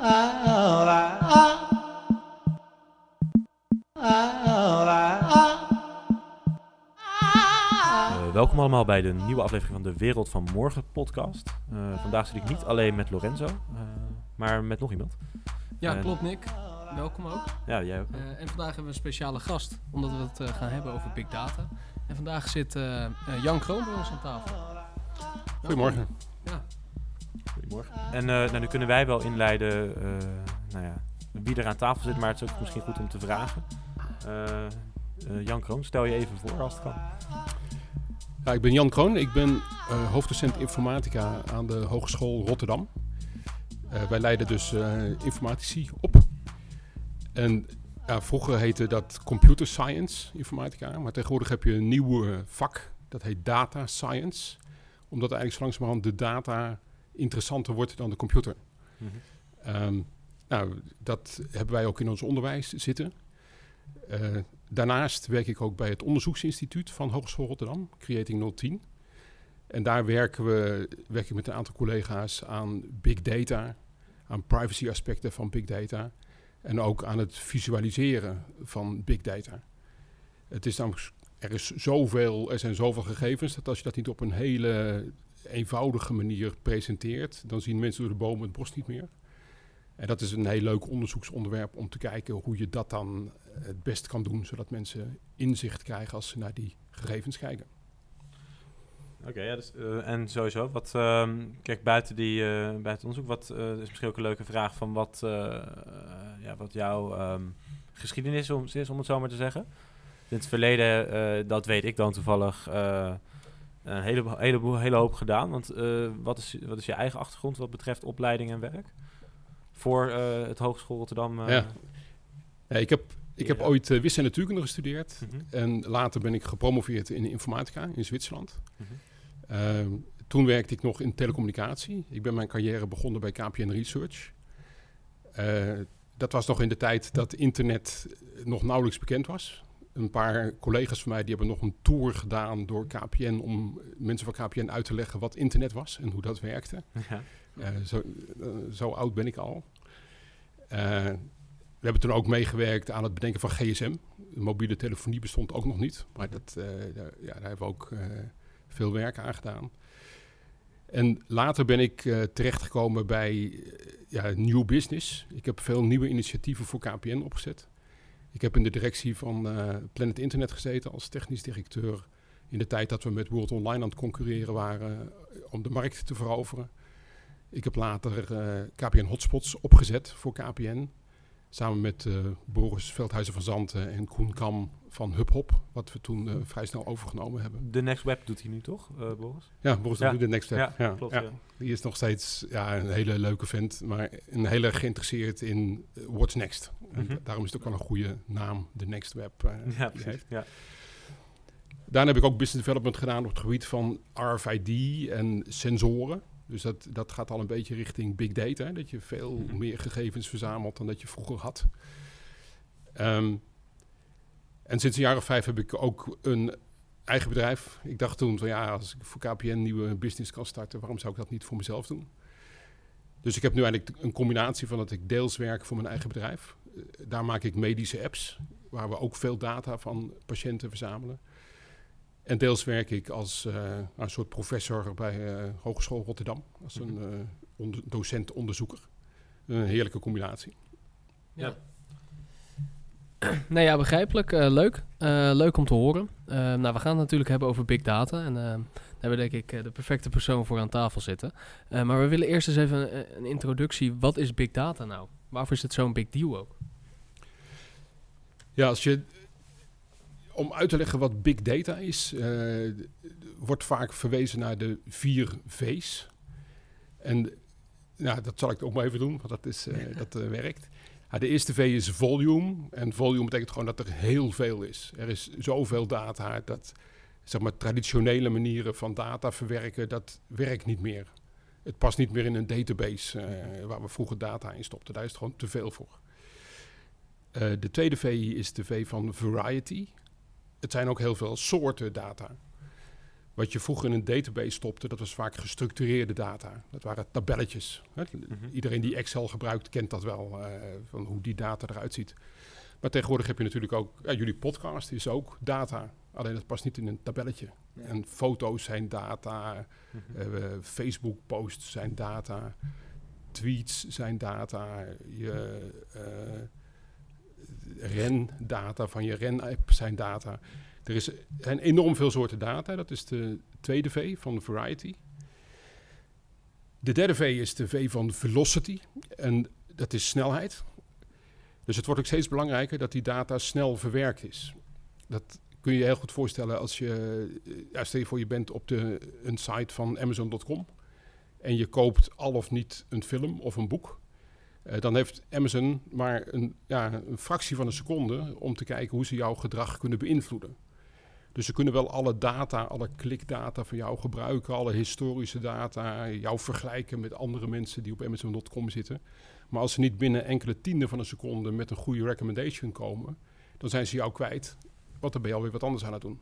Uh, welkom allemaal bij de nieuwe aflevering van de Wereld van Morgen podcast. Uh, vandaag zit ik niet alleen met Lorenzo, uh, maar met nog iemand. Ja, klopt Nick. Welkom ook. Ja, jij ook. en vandaag hebben we een speciale gast, omdat we het gaan hebben over big data. En vandaag zit Jan Kroon bij ons aan tafel. Goedemorgen. Goedemorgen. En nou, nu kunnen wij wel inleiden nou ja, wie er aan tafel zit, maar het is ook misschien goed om te vragen. Jan Kroon, stel je even voor als het kan. Ja, ik ben Jan Kroon. Ik ben uh, hoofddocent informatica aan de Hogeschool Rotterdam. Uh, wij leiden dus uh, informatici op. En ja, vroeger heette dat computer science informatica, maar tegenwoordig heb je een nieuw vak, dat heet data science. Omdat eigenlijk zo langzamerhand de data interessanter wordt dan de computer. Mm -hmm. um, nou, dat hebben wij ook in ons onderwijs zitten. Daarnaast werk ik ook bij het onderzoeksinstituut van Hogeschool Rotterdam, Creating 010. En daar werken we werk ik met een aantal collega's aan big data, aan privacy aspecten van big data en ook aan het visualiseren van big data. Het is namelijk, er is zoveel, er zijn zoveel gegevens dat als je dat niet op een hele eenvoudige manier presenteert, dan zien mensen door de bomen het bos niet meer. En dat is een heel leuk onderzoeksonderwerp om te kijken hoe je dat dan het best kan doen, zodat mensen inzicht krijgen als ze naar die gegevens kijken. Oké, dus, uh, en sowieso, wat, uh, kijk, buiten, die, uh, buiten het onderzoek, wat is misschien ook een leuke vraag van wat, ja, wat jouw um, geschiedenis is, om het zo maar te zeggen. In het verleden, dat weet ik dan toevallig, een hele, hele, hele hoop gedaan. Want wat, is, wat is je eigen achtergrond wat betreft opleiding en werk? Voor het Hogeschool Rotterdam? ja. ja, ik heb ik heb ooit wiskunde en natuurkunde gestudeerd. -hmm. En later ben ik gepromoveerd in informatica in Zwitserland. -hmm. uh, toen werkte ik nog in telecommunicatie. Ik ben mijn carrière begonnen bij KPN Research. Dat was nog in de tijd dat internet nog nauwelijks bekend was. Een paar collega's van mij die hebben nog een tour gedaan door KPN om mensen van KPN uit te leggen wat internet was en hoe dat werkte. Ja. Zo, zo, oud ben ik al. We hebben toen ook meegewerkt aan het bedenken van GSM. De mobiele telefonie bestond ook nog niet. Maar dat, daar, ja, daar, hebben we ook veel werk aan gedaan. En later ben ik terechtgekomen bij ja, New Business. Ik heb veel nieuwe initiatieven voor KPN opgezet. Ik heb in de directie van Planet Internet gezeten als technisch directeur. In de tijd dat we met World Online aan het concurreren waren om de markt te veroveren. Ik heb later KPN Hotspots opgezet voor KPN. Samen met Boris Veldhuizen van Zanten en Koen Kam van HubHop, wat we toen uh, vrij snel overgenomen hebben. De Next Web doet hij nu toch, uh, Boris? Ja, Boris ja. doet de Next Web. Ja, ja. klopt. Ja. Die is nog steeds ja, een hele leuke vent, maar een hele geïnteresseerd in what's next. Mm -hmm. en daarom is het ook wel een goede naam, de Next Web. ja, precies. Heeft. Ja. Daarna heb ik ook business development gedaan op het gebied van RFID en sensoren. Dus dat, dat gaat al een beetje richting big data. Dat je veel mm -hmm. meer gegevens verzamelt dan dat je vroeger had. Um, en sinds een jaar of vijf heb ik ook een eigen bedrijf. Ik dacht toen van ja, als ik voor KPN een nieuwe business kan starten, waarom zou ik dat niet voor mezelf doen? Dus ik heb nu eigenlijk een combinatie van dat ik deels werk voor mijn eigen bedrijf. Uh, daar maak ik medische apps, waar we ook veel data van patiënten verzamelen. En deels werk ik als uh, een soort professor bij uh, Hogeschool Rotterdam. Als een uh, onder, docent-onderzoeker. Een heerlijke combinatie. Ja. Nou ja, begrijpelijk. leuk. leuk om te horen. nou, we gaan het natuurlijk hebben over big data. En daar hebben we denk ik de perfecte persoon voor aan tafel zitten. maar we willen eerst eens even een, een introductie. Wat is big data nou? Waarvoor is het zo'n big deal ook? Ja, als je om uit te leggen wat big data is, wordt vaak verwezen naar de vier V's. En nou, dat zal ik ook maar even doen, want dat, is, dat werkt. De eerste V is volume. En volume betekent gewoon dat er heel veel is. Er is zoveel data dat zeg maar, traditionele manieren van data verwerken, dat werkt niet meer. Het past niet meer in een database waar we vroeger data in stopten. Daar is het gewoon te veel voor. de tweede V is de V van variety het zijn ook heel veel soorten data. Wat je vroeger in een database stopte, dat was vaak gestructureerde data. Dat waren tabelletjes. Hè. Mhm. Iedereen die Excel gebruikt, kent dat wel, eh, van hoe die data eruit ziet. Maar tegenwoordig heb je natuurlijk ook, ja, jullie podcast is ook data. Alleen dat past niet in een tabelletje. Ja. En foto's zijn data, Mhm. eh, Facebook-posts zijn data, tweets zijn data, je eh, rendata van je ren-app zijn data. Er is, zijn enorm veel soorten data. Dat is de tweede V van variety. De derde V is de V van velocity. En dat is snelheid. Dus het wordt ook steeds belangrijker dat die data snel verwerkt is. Dat kun je je heel goed voorstellen als je, eh, ja, stel je voor je bent op de, een site van Amazon.com en je koopt al of niet een film of een boek. Eh, dan heeft Amazon maar een, ja, een fractie van een seconde om te kijken hoe ze jouw gedrag kunnen beïnvloeden. Dus ze kunnen wel alle data, alle klikdata van jou gebruiken, alle historische data, jou vergelijken met andere mensen die op Amazon.com zitten. Maar als ze niet binnen enkele tienden van een seconde met een goede recommendation komen, dan zijn ze jou kwijt. Want dan ben je alweer wat anders aan het doen.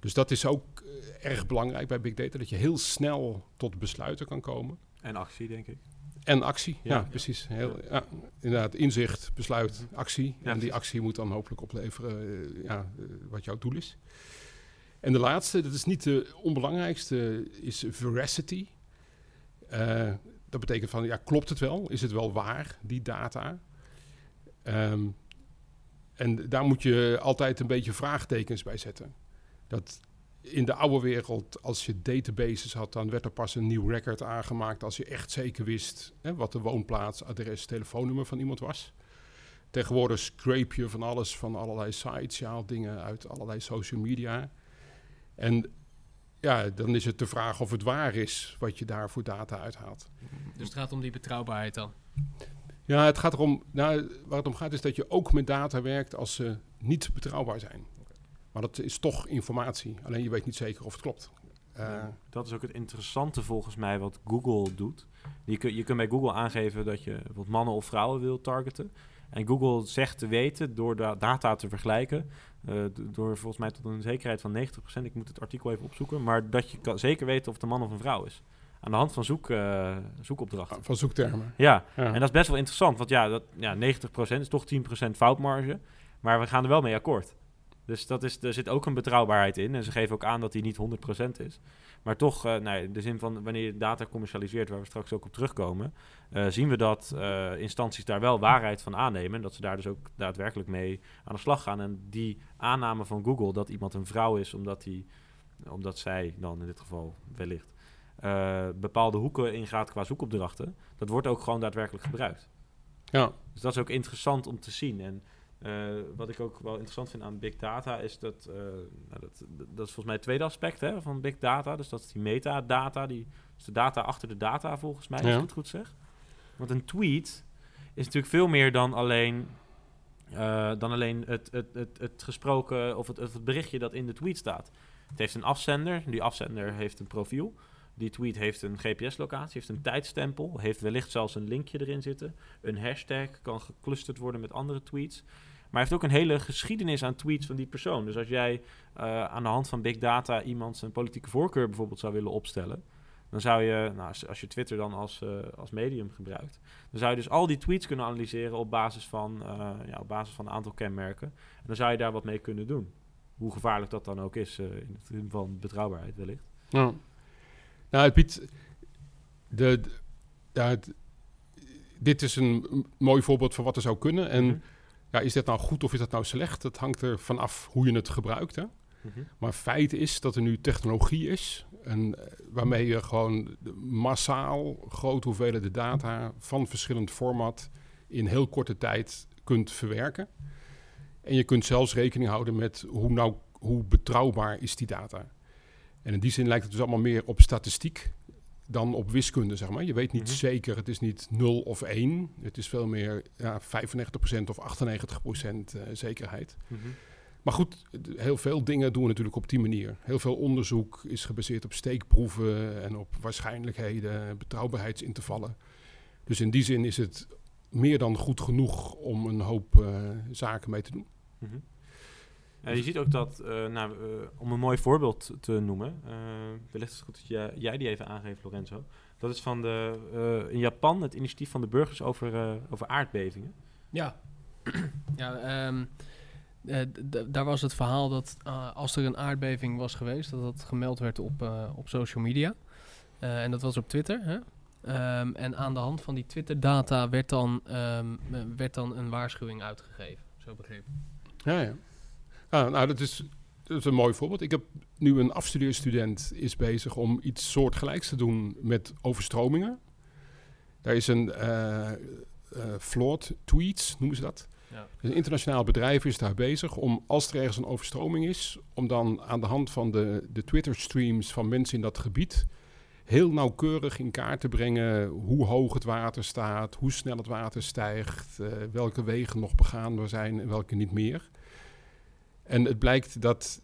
Dus dat is ook eh, erg belangrijk bij Big Data, dat je heel snel tot besluiten kan komen. En actie, denk ik. En actie, ja, Ja. precies. Heel, ja, inderdaad, inzicht, besluit, actie. En die actie moet dan hopelijk opleveren eh, ja, eh, wat jouw doel is. En de laatste, dat is niet de onbelangrijkste, is veracity. Eh, dat betekent van, ja, klopt het wel? Is het wel waar, die data? Ehm, en daar moet je altijd een beetje vraagtekens bij zetten. Dat in de oude wereld, als je databases had, dan werd er pas een nieuw record aangemaakt als je echt zeker wist hè, wat de woonplaats, adres, telefoonnummer van iemand was. Tegenwoordig scrape je van alles, van allerlei sites, je haalt dingen uit allerlei social media. En ja, dan is het de vraag of het waar is wat je daar voor data uithaalt. Dus het gaat om die betrouwbaarheid dan. Ja, het gaat erom, nou, waar het om gaat is dat je ook met data werkt als ze niet betrouwbaar zijn. Maar dat is toch informatie, alleen je weet niet zeker of het klopt. Eh, dat is ook het interessante volgens mij wat Google doet. Je, kun, je kunt bij Google aangeven dat je bijvoorbeeld mannen of vrouwen wil targeten. En Google zegt te weten door de data te vergelijken, eh, door volgens mij tot een zekerheid van 90%, ik moet het artikel even opzoeken, maar dat je kan zeker weten of het een man of een vrouw is. Aan de hand van zoek, eh, zoekopdrachten. van zoektermen. Ja, Ja. en dat is best wel interessant, want ja, dat, ja 90% is toch 10% foutmarge, maar we gaan er wel mee akkoord. Dus dat is, er zit ook een betrouwbaarheid in. En ze geven ook aan dat die niet 100% is. Maar toch, eh nou, ja, de zin van wanneer je data commercialiseert, waar we straks ook op terugkomen, eh, zien we dat eh, instanties daar wel waarheid van aannemen. En dat ze daar dus ook daadwerkelijk mee aan de slag gaan. En die aanname van Google dat iemand een vrouw is, omdat, die, omdat zij dan in dit geval wellicht bepaalde hoeken ingaat qua zoekopdrachten, dat wordt ook gewoon daadwerkelijk gebruikt. Ja, Dus dat is ook interessant om te zien. En eh, wat ik ook wel interessant vind aan big data is dat, eh, nou, dat, dat is volgens mij het tweede aspect hè, van big data. Dus dat is die metadata, die is de data achter de data volgens mij, als Ja. ik het goed zeg. Want een tweet is natuurlijk veel meer dan alleen, eh, dan alleen het, het, het, het gesproken of het, het berichtje dat in de tweet staat. Het heeft een afzender, die afzender heeft een profiel. Die tweet heeft een GPS-locatie, heeft een tijdstempel, heeft wellicht zelfs een linkje erin zitten. Een hashtag kan geclusterd worden met andere tweets. Maar hij heeft ook een hele geschiedenis aan tweets van die persoon. Dus als jij eh, aan de hand van big data iemand zijn politieke voorkeur bijvoorbeeld zou willen opstellen, dan zou je, nou, als- als je Twitter dan als, eh, als medium gebruikt, dan zou je dus al die tweets kunnen analyseren op basis van, eh, ja, op basis van een aantal kenmerken. En dan zou je daar wat mee kunnen doen. Hoe gevaarlijk dat dan ook is, in het zin van betrouwbaarheid wellicht. Nou, het biedt. De, de- ja, het- dit is een mooi voorbeeld van wat er zou kunnen. En Mhm. Ja, is dat nou goed of is dat nou slecht? Dat hangt er vanaf hoe je het gebruikt. Hè? Mhm. Maar feit is dat er nu technologie is. En, eh, waarmee je gewoon massaal grote hoeveelheden data van verschillend format in heel korte tijd kunt verwerken. En je kunt zelfs rekening houden met hoe, nou, hoe betrouwbaar is die data. En in die zin lijkt het dus allemaal meer op statistiek dan op wiskunde, zeg maar. Je weet niet Mhm. zeker, het is niet 0 of 1. Het is veel meer ja, 95% of 98% eh, zekerheid. Mhm. Maar goed, heel veel dingen doen we natuurlijk op die manier. Heel veel onderzoek is gebaseerd op steekproeven en op waarschijnlijkheden, betrouwbaarheidsintervallen. Dus in die zin is het meer dan goed genoeg om een hoop eh, zaken mee te doen. Ja, je ziet ook dat, eh, nou, eh, om een mooi voorbeeld te noemen, uh, wellicht is het goed dat jij, jij die even aangeeft, Lorenzo. Dat is van de, in Japan het initiatief van de burgers over, over aardbevingen. Ja, ja um, daar was het verhaal dat als er een aardbeving was geweest, dat dat gemeld werd op, op social media. en dat was op Twitter. Hè? Um, en aan de hand van die Twitter-data werd, dan, um, werd dan een waarschuwing uitgegeven. Zo begrepen. Ja, ja. Ah, nou, dat is, dat is een mooi voorbeeld. Ik heb nu een afstudeerstudent is bezig om iets soortgelijks te doen met overstromingen. Daar is een uh, uh, Tweets, noemen ze dat. Ja. Dus een internationaal bedrijf is daar bezig om, als er ergens een overstroming is, om dan aan de hand van de, de Twitter-streams van mensen in dat gebied heel nauwkeurig in kaart te brengen hoe hoog het water staat, hoe snel het water stijgt, uh, welke wegen nog begaanbaar zijn en welke niet meer. En het blijkt dat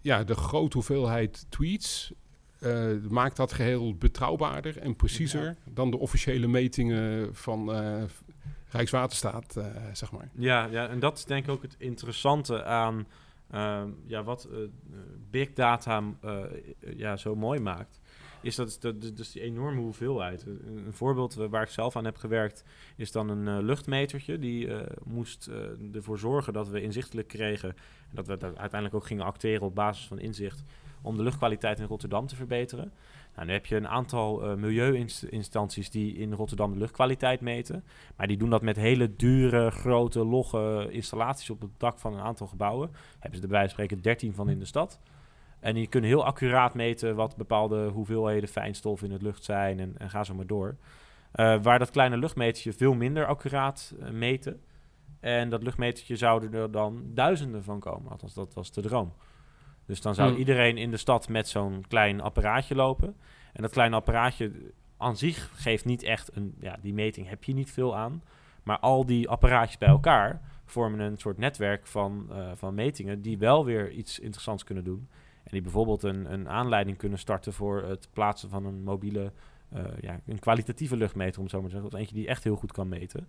ja, de grote hoeveelheid tweets uh, maakt dat geheel betrouwbaarder en preciezer dan de officiële metingen van uh, Rijkswaterstaat, uh, zeg maar. Ja, ja, en dat is denk ik ook het interessante aan ja, wat big data ja, zo mooi maakt is dat dus, die enorme hoeveelheid. Een, voorbeeld waar ik zelf aan heb gewerkt is dan een uh, luchtmetertje. Die uh, moest ervoor zorgen dat we inzichtelijk kregen en dat we uiteindelijk ook gingen acteren op basis van inzicht om de luchtkwaliteit in Rotterdam te verbeteren. Nou, nu heb je een aantal milieuinstanties die in Rotterdam de luchtkwaliteit meten. Maar die doen dat met hele dure, grote, logge installaties op het dak van een aantal gebouwen. Hebben ze er bij spreken 13 van in de stad. En die kunnen heel accuraat meten wat bepaalde hoeveelheden fijnstof in het lucht zijn en, en ga zo maar door. Uh, waar dat kleine luchtmetertje veel minder accuraat uh, meten. En dat luchtmetertje zouden er dan duizenden van komen. Althans, dat was de droom. Dus dan zou hmm. iedereen in de stad met zo'n klein apparaatje lopen. En dat kleine apparaatje aan zich geeft niet echt een... Ja, die meting heb je niet veel aan. Maar al die apparaatjes bij elkaar vormen een soort netwerk van, uh, van metingen... die wel weer iets interessants kunnen doen. Die bijvoorbeeld een, een aanleiding kunnen starten voor het plaatsen van een mobiele, uh, ja, een kwalitatieve luchtmeter, om het zo maar te zeggen. Dat eentje die echt heel goed kan meten.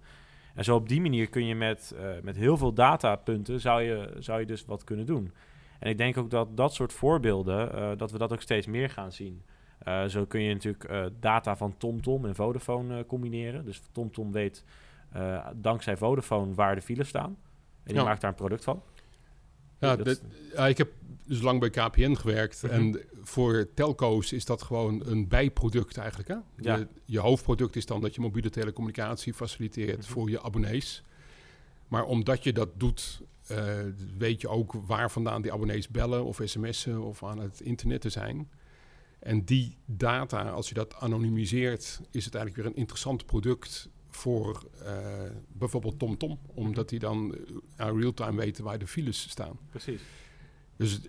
En zo op die manier kun je met, uh, met heel veel datapunten, zou je, zou je dus wat kunnen doen. En ik denk ook dat dat soort voorbeelden, uh, dat we dat ook steeds meer gaan zien. zo kun je natuurlijk data van TomTom en Vodafone combineren. Dus TomTom weet dankzij Vodafone waar de files staan. En die maakt daar een product van. Ja, ja, ik heb dus lang bij KPN gewerkt. Mhm. En voor telco's is dat gewoon een bijproduct eigenlijk. Hè? Ja. je hoofdproduct is dan dat je mobiele telecommunicatie faciliteert mhm. voor je abonnees. Maar omdat je dat doet, uh, weet je ook waar vandaan die abonnees bellen of sms'en of aan het internet te zijn. En die data, als je dat anonimiseert, is het eigenlijk weer een interessant product voor uh, bijvoorbeeld TomTom. Omdat die dan uh, real-time weten waar de files staan. Precies. Dus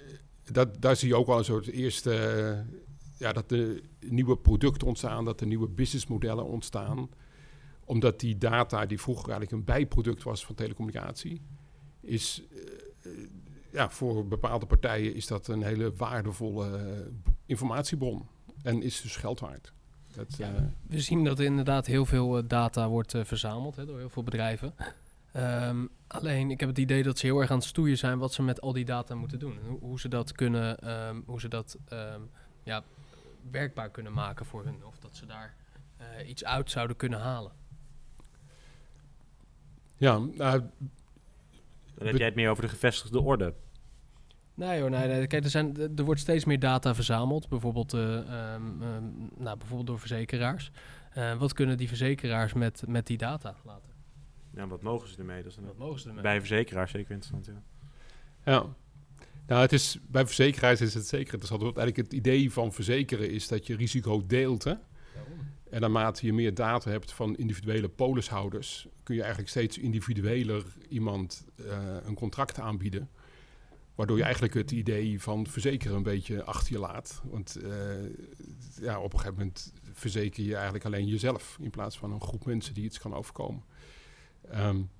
dat, daar zie je ook wel een soort eerste... Uh, ja, dat de nieuwe producten ontstaan, dat er nieuwe businessmodellen ontstaan. Omdat die data, die vroeger eigenlijk een bijproduct was van telecommunicatie... is ja, voor bepaalde partijen is dat een hele waardevolle informatiebron. En is dus geld waard. Dat, ja, we zien dat er inderdaad heel veel data wordt verzameld hè, door heel veel bedrijven. Um, alleen, ik heb het idee dat ze heel erg aan het stoeien zijn wat ze met al die data moeten doen. Hoe, hoe ze dat kunnen, um, hoe ze dat um, ja, werkbaar kunnen maken voor hun. Of dat ze daar uh, iets uit zouden kunnen halen. Ja, nou, dan heb jij het meer over de gevestigde orde. Nee hoor, nee, nee. Kijk, er, zijn, er wordt steeds meer data verzameld. Bijvoorbeeld, uh, nou, bijvoorbeeld door verzekeraars. Uh, wat kunnen die verzekeraars met, met die data laten? Ja, wat mogen ze ermee? Dat is wat mogen ze ermee? Bij verzekeraars zeker interessant, ja. Ja. Nou, het is, bij verzekeraars is het zeker interessant. Want eigenlijk het idee van verzekeren is dat je risico deelt, hè? En naarmate je meer data hebt van individuele polishouders, kun je eigenlijk steeds individueler iemand uh, een contract aanbieden. Waardoor je eigenlijk het idee van verzekeren een beetje achter je laat. Want uh, ja, op een gegeven moment verzeker je eigenlijk alleen jezelf in plaats van een groep mensen die iets kan overkomen. Um,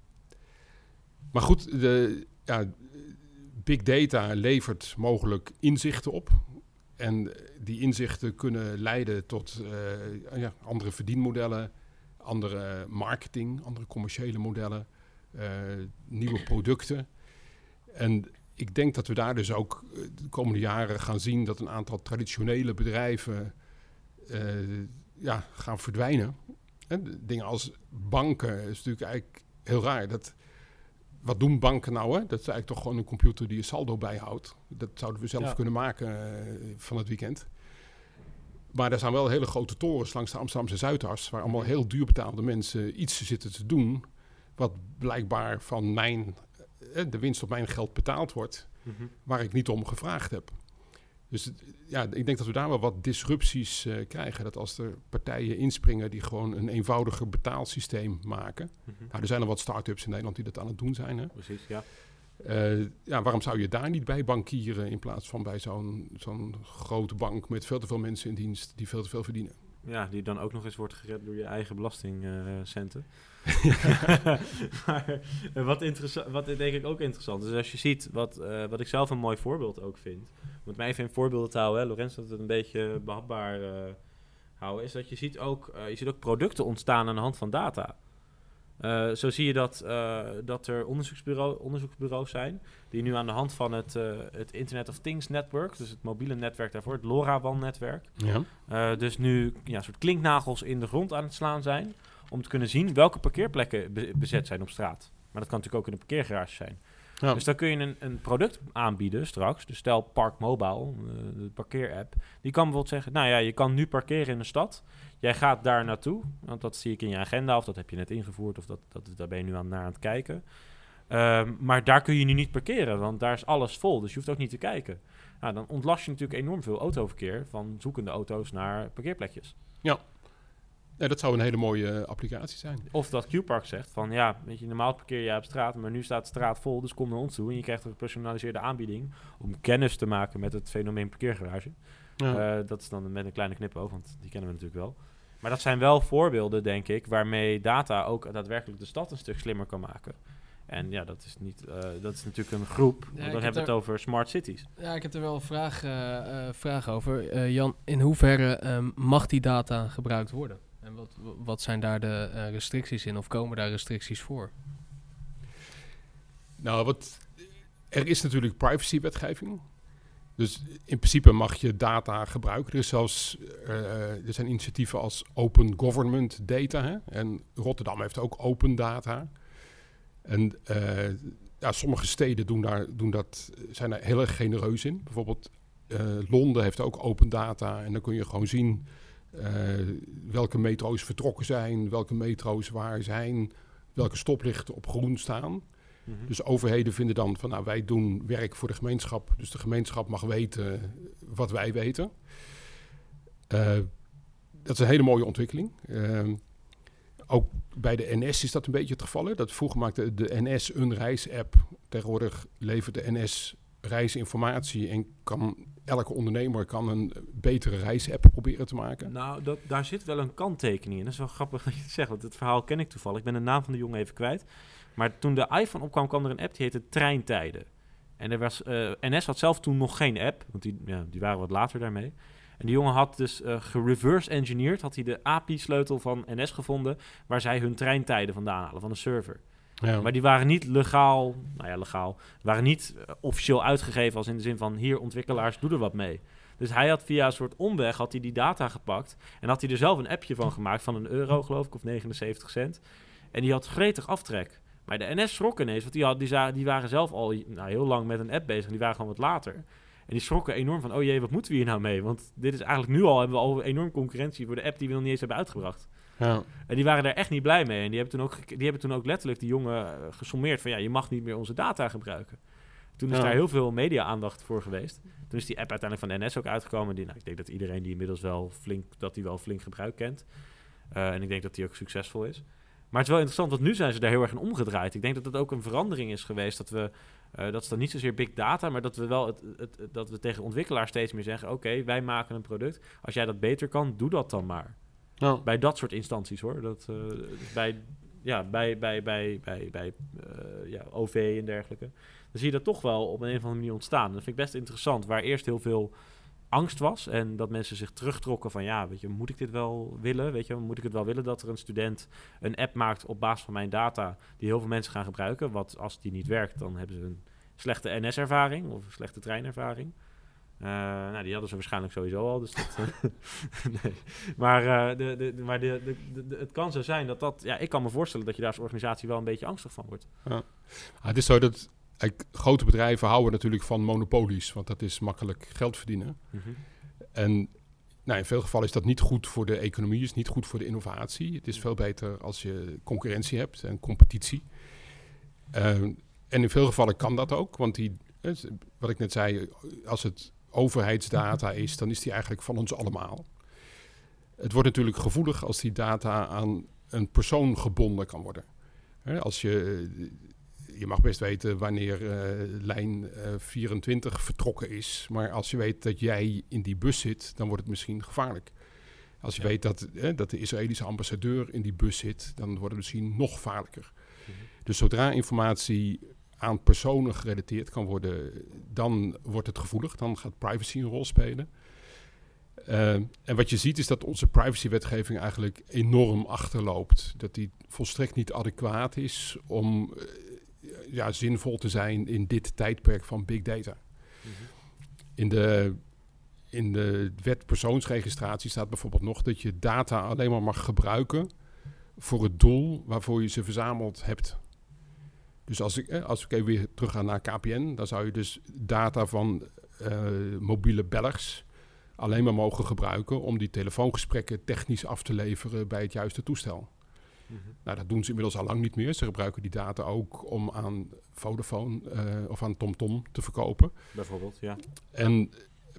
maar goed, de, ja, big data levert mogelijk inzichten op. En die inzichten kunnen leiden tot uh, ja, andere verdienmodellen, andere marketing, andere commerciële modellen, uh, nieuwe producten. En ik denk dat we daar dus ook eh, de komende jaren gaan zien dat een aantal traditionele bedrijven eh, ja, gaan verdwijnen. En dingen als banken is natuurlijk eigenlijk heel raar. Dat, wat doen banken nou? Hè? Dat is eigenlijk toch gewoon een computer die je saldo bijhoudt. Dat zouden we zelf Ja. kunnen maken eh, van het weekend. Maar er zijn wel hele grote torens langs de Amsterdamse Zuidas... waar allemaal heel duur betaalde mensen iets zitten te doen... wat blijkbaar van mijn, eh, de winst op mijn geld betaald wordt... waar ik niet om gevraagd heb. Dus ja, ik denk dat we daar wel wat disrupties eh, krijgen. Dat als er partijen inspringen die gewoon een eenvoudiger betaalsysteem maken. Mhm. Nou, er zijn er wat start-ups in Nederland die dat aan het doen zijn. Hè? Precies, ja. Eh, ja, waarom zou je daar niet bij bankieren in plaats van bij zo'n zo'n grote bank met veel te veel mensen in dienst die veel te veel verdienen? Ja, die dan ook nog eens wordt gered door je eigen belastingcenten. maar eh, wat, wat denk ik ook interessant is, als je ziet wat, eh, wat ik zelf een mooi voorbeeld ook vind. Om het mij even in voorbeelden te houden, hè, Lorenz, dat het een beetje behapbaar eh, houden, is dat je ziet, ook, je ziet ook producten ontstaan aan de hand van data. Zo zie je dat, dat er onderzoeksbureau, onderzoeksbureaus zijn die nu aan de hand van het, het Internet of Things netwerk, dus het mobiele netwerk daarvoor, het LoRaWAN-netwerk, Ja. dus nu ja, een soort klinknagels in de grond aan het slaan zijn. Om te kunnen zien welke parkeerplekken be- bezet zijn op straat. Maar dat kan natuurlijk ook in een parkeergarage zijn. Ja. Dus dan kun je een, een product aanbieden straks. Dus stel Park Mobile, eh, de parkeerapp. Die kan bijvoorbeeld zeggen, nou ja, je kan nu parkeren in de stad. Jij gaat daar naartoe, want dat zie ik in je agenda. Of dat heb je net ingevoerd, of dat, dat, daar ben je nu aan, naar aan het kijken. Ehm, maar daar kun je nu niet parkeren, want daar is alles vol. Dus je hoeft ook niet te kijken. Nou, dan ontlast je natuurlijk enorm veel autoverkeer van zoekende auto's naar parkeerplekjes. Ja, dat zou een hele mooie eh, applicatie zijn. Of dat Q-Park zegt van ja, weet je, normaal parkeer je op straat, maar nu staat de straat vol, dus kom naar ons toe en je krijgt een gepersonaliseerde aanbieding om kennis te maken met het fenomeen parkeergarage. Ja. Eh, dat is dan met een kleine knipoog, want die kennen we natuurlijk wel. Maar dat zijn wel voorbeelden, denk ik, waarmee data ook daadwerkelijk de stad een stuk slimmer kan maken. En ja, dat is, niet, eh, dat is natuurlijk een groep. want dan heb hebben we het over smart cities. Ja, ik heb er wel een vraag, vraag over. Eh, Jan, in hoeverre ehm, mag die data gebruikt worden? En wat, wat zijn daar de eh, restricties in? Of komen daar restricties voor? Nou, wat, er is natuurlijk privacywetgeving. Dus in principe mag je data gebruiken. Er, is zelfs, eh, er zijn initiatieven als Open Government Data. Hè? En Rotterdam heeft ook open data. En eh, ja, sommige steden doen daar, doen dat, zijn daar heel erg genereus in. Bijvoorbeeld Londen heeft ook open data. En dan kun je gewoon zien welke metro's vertrokken zijn, welke metro's waar zijn, welke stoplichten op groen staan. Mhm. Dus overheden vinden dan van nou wij doen werk voor de gemeenschap. Dus de gemeenschap mag weten wat wij weten. Eh, dat is een hele mooie ontwikkeling. Ehm, ook bij de NS is dat een beetje het geval. Hè? Dat vroeger maakte de NS een reisapp. Tegenwoordig levert de NS reisinformatie en kan elke ondernemer kan een betere reisapp proberen te maken. Nou, dat, daar zit wel een kanttekening in. Dat is wel grappig dat je het zegt, want het verhaal ken ik toevallig. Ik ben de naam van de jongen even kwijt. Maar toen de iPhone opkwam, kwam er een app die heette Treintijden. En er was, eh, NS had zelf toen nog geen app, want die, ja, die waren wat later daarmee. En die jongen had dus eh gereverse engineerd, had hij de API-sleutel van NS gevonden, waar zij hun treintijden vandaan halen, van de server. Maar die waren niet legaal, nou ja, legaal, waren niet eh, officieel uitgegeven als in de zin van hier ontwikkelaars, doe er wat mee. Dus hij had via een soort omweg had hij die data gepakt en had hij er zelf een appje van gemaakt van een euro geloof ik of 79 cent. En die had gretig aftrek. Maar de NS schrok ineens, want die, had, die, waren zelf al nou, heel lang met een app bezig. Die waren gewoon wat later. En die schrokken enorm van, oh jee, wat moeten we hier nou mee? Want dit is eigenlijk nu al, hebben we al enorm concurrentie voor de app die we nog niet eens hebben uitgebracht. Ja. En die waren daar echt niet blij mee. En die hebben toen ook, die hebben toen ook letterlijk die jongen eh, gesommeerd van... ja, je mag niet meer onze data gebruiken. Toen is Ja. daar heel veel media-aandacht voor geweest. Toen is die app uiteindelijk van NS ook uitgekomen. Die, nou, ik denk dat iedereen die inmiddels wel flink, dat die wel flink gebruik kent. Eh, en ik denk dat die ook succesvol is. Maar het is wel interessant, want nu zijn ze daar heel erg in omgedraaid. Ik denk dat dat ook een verandering is geweest. Dat we, eh, dat is dan niet zozeer big data, maar dat we wel het, het, het- dat we tegen ontwikkelaars steeds meer zeggen: Oké, wij maken een product. Als jij dat beter kan, doe dat dan maar Ja. bij dat soort instanties hoor. Dat, eh, dus bij, ja, bij, bij, bij, bij, bij eh, ja, OV en dergelijke. Dan zie je dat toch wel op een of andere manier ontstaan. Dat vind ik best interessant. Waar eerst heel veel angst was en dat mensen zich terugtrokken van ja, weet je, moet ik dit wel willen? Weet je, moet ik het wel willen dat er een student een app maakt op basis van mijn data die heel veel mensen gaan gebruiken? Wat als die niet werkt, dan hebben ze een slechte NS-ervaring of slechte treinervaring. Uh, nou, die hadden ze waarschijnlijk sowieso al. Dus dat, nee. Maar, uh, de, de, maar de, de, het kan zo zijn dat dat... Ja, ik kan me voorstellen dat je daar als organisatie wel een beetje angstig van wordt. Ja. Ah, het is zo dat grote bedrijven houden natuurlijk van monopolies. Want dat is makkelijk geld verdienen. Mm -hmm. En nou, in veel gevallen is dat niet goed voor de economie, is niet goed voor de innovatie. Het is veel beter als je concurrentie hebt en competitie. Uh, en in veel gevallen kan dat ook, want die, wat ik net zei, als het overheidsdata is, dan is die eigenlijk van ons allemaal. Het wordt natuurlijk gevoelig als die data aan een persoon gebonden kan worden. als je, je mag best weten wanneer uh, lijn uh, eh, 24 vertrokken is, maar als je weet dat jij in die bus zit, dan wordt het misschien gevaarlijk. Als je weet dat, dat de Israëlische ambassadeur in die bus zit, dan wordt het misschien nog gevaarlijker. Mhm. Dus zodra informatie aan personen gerelateerd kan worden, dan wordt het gevoelig. Dan gaat privacy een rol spelen. Uh, en wat je ziet is dat onze privacywetgeving eigenlijk enorm achterloopt. Dat die volstrekt niet adequaat is om uh, ja, zinvol te zijn in dit tijdperk van big data. -hmm. In de in de wet persoonsregistratie staat bijvoorbeeld nog dat je data alleen maar mag gebruiken voor het doel waarvoor je ze verzameld hebt. Dus als ik, als ik even weer terug ga naar KPN, dan zou je dus data van uh, mobiele bellers alleen maar mogen gebruiken om die telefoongesprekken technisch af te leveren bij het juiste toestel. Mm -hmm. Nou, dat doen ze inmiddels al lang niet meer. Ze gebruiken die data ook om aan Vodafone uh, of aan TomTom te verkopen. Bijvoorbeeld, ja. En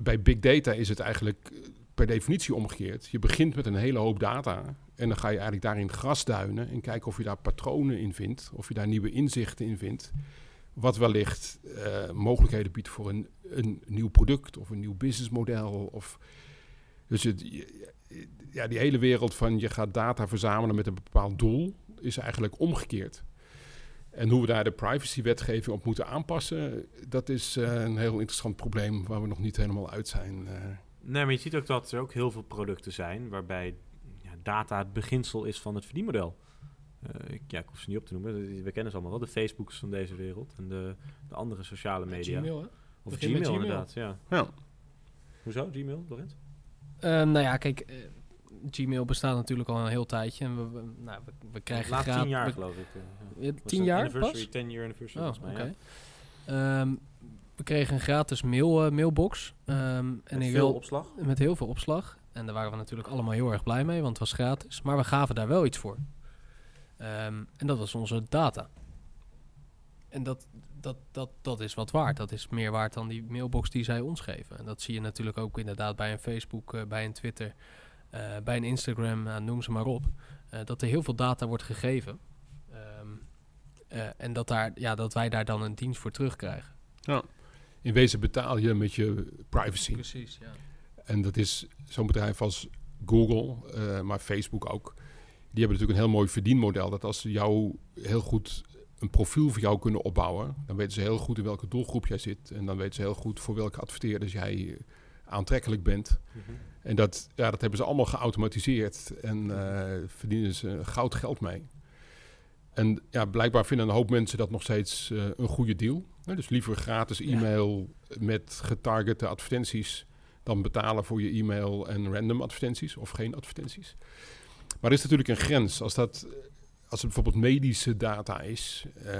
bij big data is het eigenlijk per definitie omgekeerd. Je begint met een hele hoop data en dan ga je eigenlijk daarin grasduinen en kijken of je daar patronen in vindt, of je daar nieuwe inzichten in vindt. Wat wellicht uh, mogelijkheden biedt voor een, een nieuw product of een nieuw businessmodel. Of, dus het, ja, die hele wereld van je gaat data verzamelen met een bepaald doel is eigenlijk omgekeerd. En hoe we daar de privacywetgeving op moeten aanpassen, dat is uh, een heel interessant probleem waar we nog niet helemaal uit zijn. Uh. Nee, maar je ziet ook dat er ook heel veel producten zijn waarbij data het beginsel is van het verdienmodel. Uh, ik, ja, ik hoef ze niet op te noemen. We kennen ze allemaal wel. De Facebooks van deze wereld en de, de andere sociale media. Gmail, hè? Of Gmail, Gmail, inderdaad, ja. ja. Hoezo, Gmail, Lorenz? Uh, nou ja, kijk, uh, Gmail bestaat natuurlijk al een heel tijdje. En we, we, nou, we, we krijgen Laat tien jaar, geloof ik. Ja, tien jaar anniversary, pas? 10 year anniversary, oh, volgens mij, okay. ja. um, we kregen een gratis mail, mailbox. Um, en met ik veel opslag? Met heel veel opslag. En daar waren we natuurlijk allemaal heel erg blij mee, want het was gratis. Maar we gaven daar wel iets voor. Um, en dat was onze data. En dat, dat, dat, dat is wat waard. Dat is meer waard dan die mailbox die zij ons geven. En dat zie je natuurlijk ook inderdaad bij een Facebook, uh, bij een Twitter, uh, bij een Instagram, uh, noem ze maar op. dat er heel veel data wordt gegeven. Um, en dat, daar, ja, dat wij daar dan een dienst voor terugkrijgen. Ja. In wezen betaal je met je privacy. Precies, ja. En dat is zo'n bedrijf als Google, uh, maar Facebook ook. Die hebben natuurlijk een heel mooi verdienmodel. Dat als ze jou heel goed een profiel voor jou kunnen opbouwen, dan weten ze heel goed in welke doelgroep jij zit. En dan weten ze heel goed voor welke adverteerders jij aantrekkelijk bent. Mm -hmm. En dat, ja, dat hebben ze allemaal geautomatiseerd en uh, verdienen ze goud geld mee. En ja, blijkbaar vinden een hoop mensen dat nog steeds uh, een goede deal. Dus liever gratis e-mail ja. met getargete advertenties dan betalen voor je e-mail en random advertenties of geen advertenties. Maar er is natuurlijk een grens. Als, dat, als het bijvoorbeeld medische data is. Uh,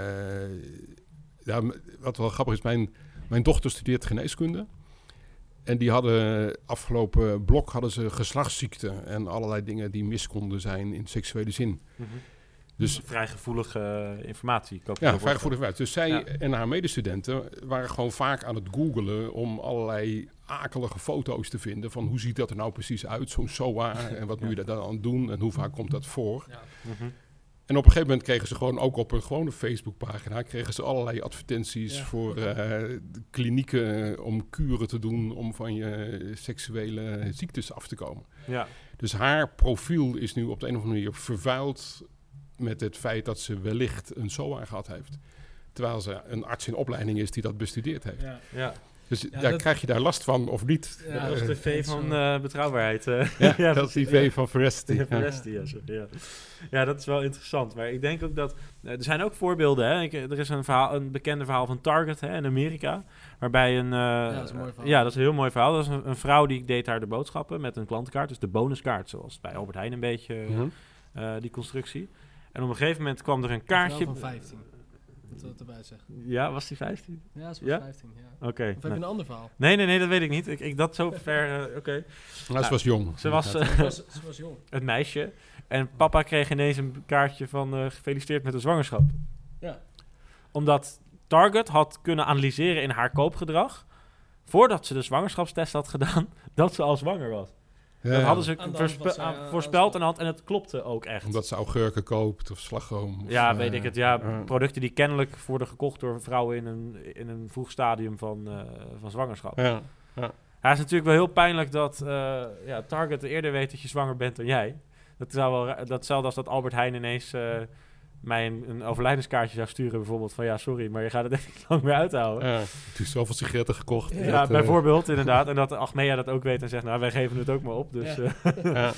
ja, wat wel grappig is, mijn, mijn dochter studeert geneeskunde. En die hadden afgelopen blok hadden ze geslachtsziekten en allerlei dingen die mis konden zijn in seksuele zin. Mm -hmm. Dus vrij gevoelige uh, informatie. Ja, vrij gevoelige informatie. Dus zij ja. en haar medestudenten waren gewoon vaak aan het googelen om allerlei akelige foto's te vinden van hoe ziet dat er nou precies uit, zo'n SOA, en wat ja. moet je daar dan aan doen en hoe vaak komt dat voor. Ja. Mm -hmm. En op een gegeven moment kregen ze gewoon ook op een gewone Facebookpagina kregen ze allerlei advertenties voor uh, klinieken om kuren te doen om van je seksuele ziektes af te komen. Ja. Dus haar profiel is nu op de een of andere manier vervuild met het feit dat ze wellicht een SOA gehad heeft. Terwijl ze een arts in opleiding is die dat bestudeerd heeft. Ja. ja. Dus Ja, ja, dat- krijg je daar last van of niet? Ja, dat is de V van eh, betrouwbaarheid. Ja, Ja, dat is die. V van Veracity. Ja, Ja. Veracity, ja, ja. ja, dat is wel interessant. Maar ik denk ook dat... eh, er zijn ook voorbeelden. Hè? Ik, er is een, verhaal, een bekende verhaal van Target hè, in Amerika. Waarbij een... eh, dat is een mooi verhaal. Ja, dat is een heel mooi verhaal. Dat is een, een vrouw die deed haar de boodschappen met een klantenkaart. Dus de bonuskaart, zoals bij Albert Heijn een beetje Mhm. eh, die constructie. En op een gegeven moment kwam er een kaartje... van 15. Dat wil erbij zeggen. Ja, was die 15? Ja, ze was Ja? 15, ja. Oké. Of heb je nou. een ander verhaal? Nee, nee, nee, dat weet ik niet. Ik, ik dat zo ver... eh, Oké. Nou, ze was jong. Ze was eh, Ze was, ze was jong. het meisje. En papa kreeg ineens een kaartje van eh, gefeliciteerd met de zwangerschap. Ja. Omdat Target had kunnen analyseren in haar koopgedrag... voordat ze de zwangerschapstest had gedaan... dat ze al zwanger was. Ja, dat hadden ze voorspe- zij, eh, voorspeld de hand en het klopte ook echt. Omdat ze augurken koopt of slagroom. of, ja, eh, weet ik het. Ja, producten die kennelijk worden gekocht door vrouwen in een, in een vroeg stadium van, eh, van zwangerschap. ja. Ja, het is natuurlijk wel heel pijnlijk dat eh, ja, Target eerder weet dat je zwanger bent dan jij. Dat zou wel datzelfde als dat Albert Heijn ineens eh, mij een, een overlijdenskaartje zou sturen, bijvoorbeeld van ja, sorry, maar je gaat het echt niet lang meer uithouden. Ja, toen zoveel sigaretten gekocht. Ja, dat, eh, bijvoorbeeld, inderdaad. En dat Achmea dat ook weet en zegt, nou, wij geven het ook maar op. Dus, Ja. eh, ja.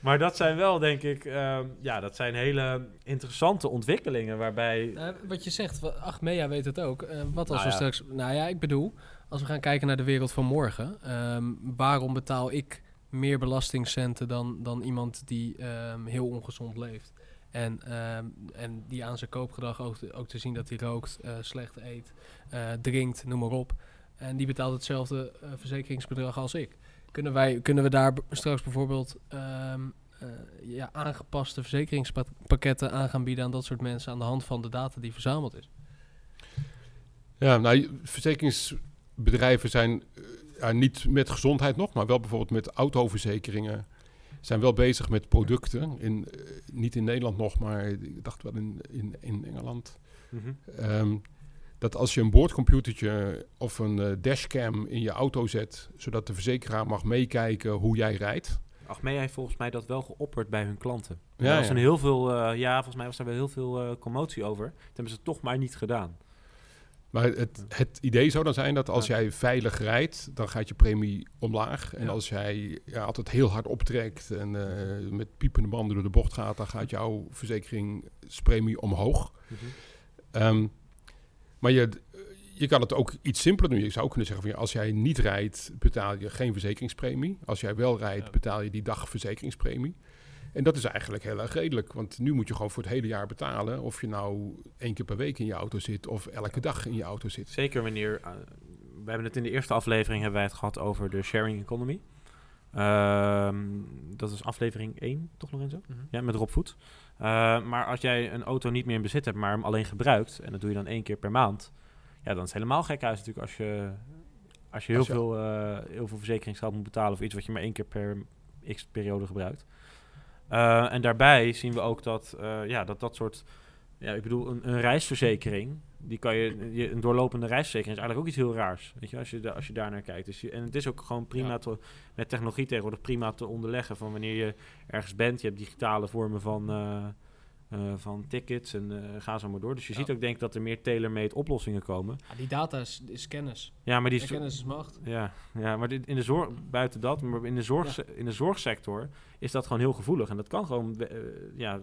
maar dat zijn wel, denk ik, ehm, ja, dat zijn hele interessante ontwikkelingen waarbij... Nou, wat je zegt, Achmea weet het ook. Eh, wat als Nou we ja. straks... Nou ja, ik bedoel, als we gaan kijken naar de wereld van morgen... ehm, waarom betaal ik meer belastingcenten dan, dan iemand die ehm, heel ongezond leeft? En, ehm, en die aan zijn koopgedrag ook, te- ook te zien dat hij rookt, eh, slecht eet, eh, drinkt, noem maar op. En die betaalt hetzelfde eh, verzekeringsbedrag als ik. Kunnen, wij, kunnen we daar straks bijvoorbeeld ehm, eh, ja, aangepaste verzekeringspakketten aan gaan bieden aan dat soort mensen aan de hand van de data die verzameld is? Ja, nou, verzekeringsbedrijven zijn niet met gezondheid nog, maar wel bijvoorbeeld met autoverzekeringen. Zijn wel bezig met producten. In, eh, niet in Nederland nog, maar ik dacht wel in, in, in Engeland. Mhm. Ehm, dat als je een boordcomputertje of een eh, dashcam in je auto zet, zodat de verzekeraar mag meekijken hoe jij rijdt. Achmea heeft volgens mij dat wel geopperd bij hun klanten. Ja, er was ja. een heel veel, eh, ja, volgens mij was daar wel heel veel commotie over. Dat hebben ze toch maar niet gedaan. Maar het, het idee zou dan zijn dat als jij veilig rijdt, dan gaat je premie omlaag. En als jij ja, altijd heel hard optrekt en eh, met piepende banden door de bocht gaat, dan gaat jouw verzekeringspremie omhoog. Ehm, maar je, je kan het ook iets simpeler doen. Je zou ook kunnen zeggen van ja, als jij niet rijdt, betaal je geen verzekeringspremie. Als jij wel rijdt, betaal je die dag verzekeringspremie. En dat is eigenlijk heel erg redelijk. Want nu moet je gewoon voor het hele jaar betalen. Of je nou één keer per week in je auto zit of elke dag in je auto zit. Zeker wanneer... eh, we hebben het in de eerste aflevering hebben wij het gehad over de sharing economy. Ehm, dat is aflevering 1, toch nog in zo? Ja, met Rob Voet. Eh, maar als jij een auto niet meer in bezit hebt, maar hem alleen gebruikt... en dat doe je dan één keer per maand... ja, dan is het helemaal gek huis natuurlijk als je, als je heel, Als je- veel, eh, heel veel verzekeringsgeld moet betalen... voor iets wat je maar één keer per x-periode gebruikt. Eh, en daarbij zien we ook dat eh, ja, dat, dat soort... Ja, ik bedoel, een, een reisverzekering... die kan je, je... Een doorlopende reisverzekering is eigenlijk ook iets heel raars. Weet je, als je, als je daar naar kijkt. Dus je, en het is ook gewoon prima Ja. te, met technologie tegenwoordig prima te onderleggen... van wanneer je ergens bent. Je hebt digitale vormen van, eh, van tickets en eh, ga zo maar door. Dus je Ja. ziet ook denk ik dat er meer tailor-made oplossingen komen. Ja, die data is, is kennis. Ja, maar die is, kennis is macht. ja, ja, maar in de zorg, buiten dat, maar in de, zorg, in de zorgsector is dat gewoon heel gevoelig. En dat kan gewoon, eh, ja,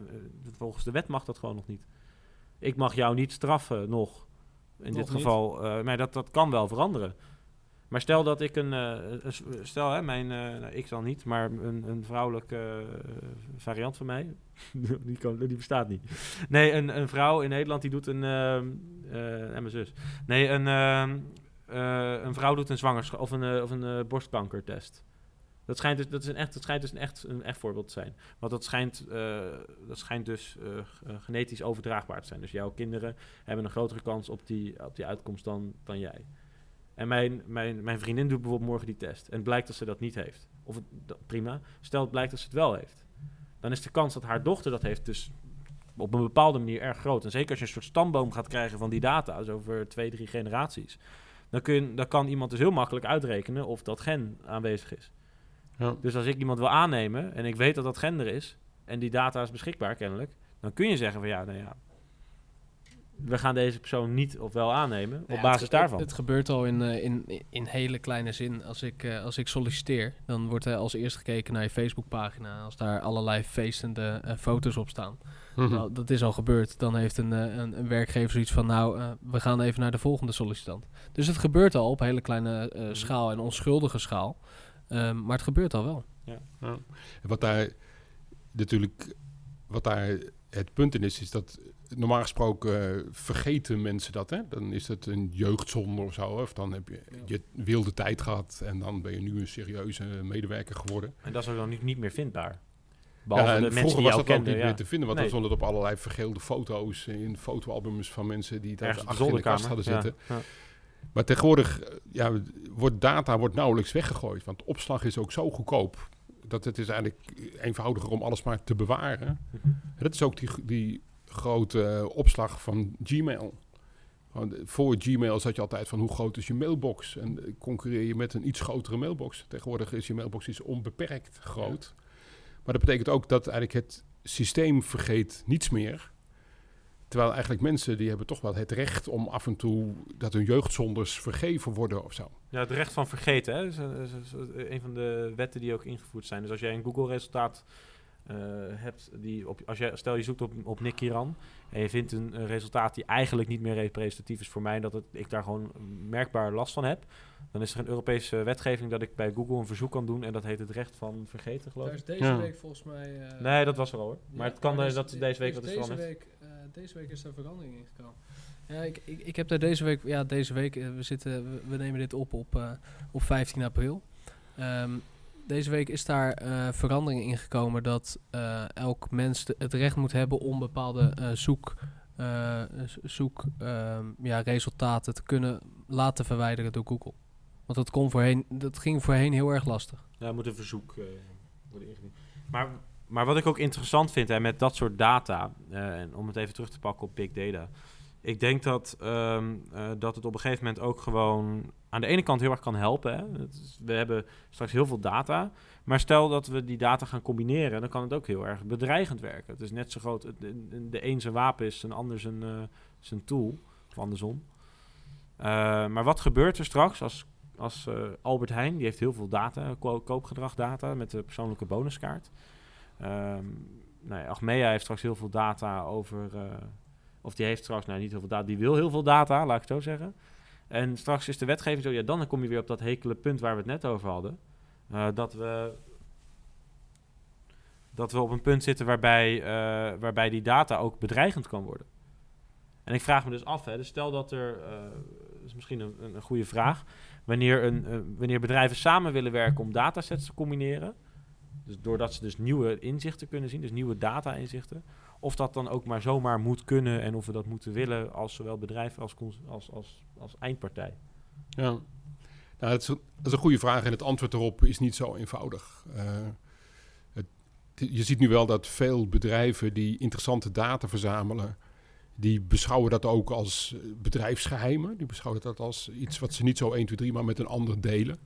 volgens de wet mag dat gewoon nog niet. Ik mag jou niet straffen nog, in Nog dit niet? geval. maar dat, dat kan wel veranderen. Maar stel dat ik een, eh, stel hè, mijn, eh, nou, ik zal niet, maar een, een vrouwelijke eh, variant van mij, die, kan, die bestaat niet. Nee, een, een vrouw in Nederland die doet een, ehm, eh, en mijn zus. Nee, een, ehm, eh, een vrouw doet een zwangerschap of een, of een borstkankertest. Dat schijnt dus, dat is een echt, dat schijnt dus een echt, een echt voorbeeld te zijn. Want dat schijnt, dat schijnt dus genetisch overdraagbaar te zijn. Dus jouw kinderen hebben een grotere kans op die, op die uitkomst dan, dan jij. En mijn, mijn, mijn vriendin doet bijvoorbeeld morgen die test. En het blijkt dat ze dat niet heeft. Of het, dat- prima. Stel het blijkt dat ze het wel heeft. Dan is de kans dat haar dochter dat heeft dus op een bepaalde manier erg groot. En zeker als je een soort stamboom gaat krijgen van die data, dus over twee, drie generaties. Dan, kun, dan kan iemand dus heel makkelijk uitrekenen of dat gen aanwezig is. Ja. Dus als ik iemand wil aannemen en ik weet dat dat gen er is, en die data is beschikbaar kennelijk, dan kun je zeggen van ja, nou ja, we gaan deze persoon niet of wel aannemen op Ja, basis het, daarvan. Het, het gebeurt al in, eh, in, in hele kleine zin. Als ik, eh, als ik solliciteer, dan wordt er als eerst gekeken naar je Facebookpagina. Als daar allerlei feestende eh, foto's op staan. Mhm. Nou, dat is al gebeurd. Dan heeft een, een, een werkgever zoiets van, nou, eh, we gaan even naar de volgende sollicitant. Dus het gebeurt al op hele kleine eh, Mhm. schaal en onschuldige schaal. Ehm, maar het gebeurt al wel. Ja. En Wat daar natuurlijk, wat daar het punt in is, is dat normaal gesproken eh, vergeten mensen dat. Hè? Dan is het een jeugdzonde of zo. Of dan heb je je wilde tijd gehad en dan ben je nu een serieuze medewerker geworden. En dat is ook dan niet, niet meer vindbaar. Behalve Ja, de en mensen vroeger die was dat ook kenden. niet ja. meer te vinden, want Nee. dan stonden er op allerlei vergeelde foto's in fotoalbums van mensen die daar achter in de kast hadden zitten. Ja. Maar tegenwoordig eh, ja, wordt data wordt nauwelijks weggegooid. Want opslag is ook zo goedkoop. Dat het is eigenlijk eenvoudiger om alles maar te bewaren. En dat is ook die, die grote opslag van Gmail. Want, voor Gmail zat je altijd van hoe groot is je mailbox. En eh, concurreer je met een iets grotere mailbox. Tegenwoordig is je mailbox is onbeperkt groot. Maar dat betekent ook dat eigenlijk het systeem vergeet niets meer. Terwijl eigenlijk mensen die hebben toch wel het recht om af en toe dat hun jeugdzonders vergeven worden of zo. Ja, het recht van vergeten, hè? is, een- is- is een van de wetten die ook ingevoerd zijn. Dus als jij een Google-resultaat eh, hebt, die op, als jij, stel je zoekt op, op Nick Kiran en je vindt een, een resultaat die eigenlijk niet meer representatief is voor mij, dat het, ik daar gewoon merkbaar last van heb, dan is er een Europese wetgeving dat ik bij Google een verzoek kan doen en dat heet het recht van vergeten, geloof ik. is deze Ja. week volgens mij... eh, Nee, dat was er al hoor. Ja, maar het kan maar dus dat deze week wat is deze veranderd. Week, eh, deze week is er verandering in gekomen. Ja, ik, ik, ik heb daar deze week, ja, deze week, we, zitten, we, we nemen dit op op, eh, op 15 april. Ehm, deze week is daar eh, verandering in gekomen dat eh, elk mens het recht moet hebben om bepaalde eh, zoek, zoek ehm, ja, resultaten te kunnen laten verwijderen door Google. Want dat, kon voorheen, dat ging voorheen heel erg lastig. Ja, moet een verzoek worden ingediend. Maar, maar wat ik ook interessant vind hè, met dat soort data, en om het even terug te pakken op big data. Ik denk dat, ehm, eh, dat het op een gegeven moment ook gewoon aan de ene kant heel erg kan helpen. We hebben straks heel veel data. Maar stel dat we die data gaan combineren, dan kan het ook heel erg bedreigend werken. Het is net zo groot. De, een zijn wapen is, een ander zijn, eh, zijn tool. Of andersom. Eh, maar wat gebeurt er straks als als Albert Heijn, die heeft heel veel data, ko- koopgedragdata met de persoonlijke bonuskaart. Ehm nou ja, Achmea heeft straks heel veel data over, of die heeft straks, nou niet heel veel data, die wil heel veel data, laat ik het zo zeggen. En straks is de wetgeving zo, ja, dan kom je weer op dat hekele punt waar we het net over hadden. Eh, dat we dat we op een punt zitten waarbij, eh, waarbij die data ook bedreigend kan worden. En ik vraag me dus af, hè, dus stel dat er, eh, dat is misschien een, een, goede vraag, wanneer, een, wanneer bedrijven samen willen werken om datasets te combineren, dus doordat ze dus nieuwe inzichten kunnen zien, dus nieuwe data-inzichten, of dat dan ook maar zomaar moet kunnen en of we dat moeten willen als zowel bedrijf als, als, als, als eindpartij. Ja, nou, dat, is, een- dat is een goede vraag en het antwoord erop is niet zo eenvoudig. Eh, het, je ziet nu wel dat veel bedrijven die interessante data verzamelen, die beschouwen dat ook als eh, bedrijfsgeheimen. Die beschouwen dat als iets wat ze niet zo 1, 2, 3, maar met een ander delen.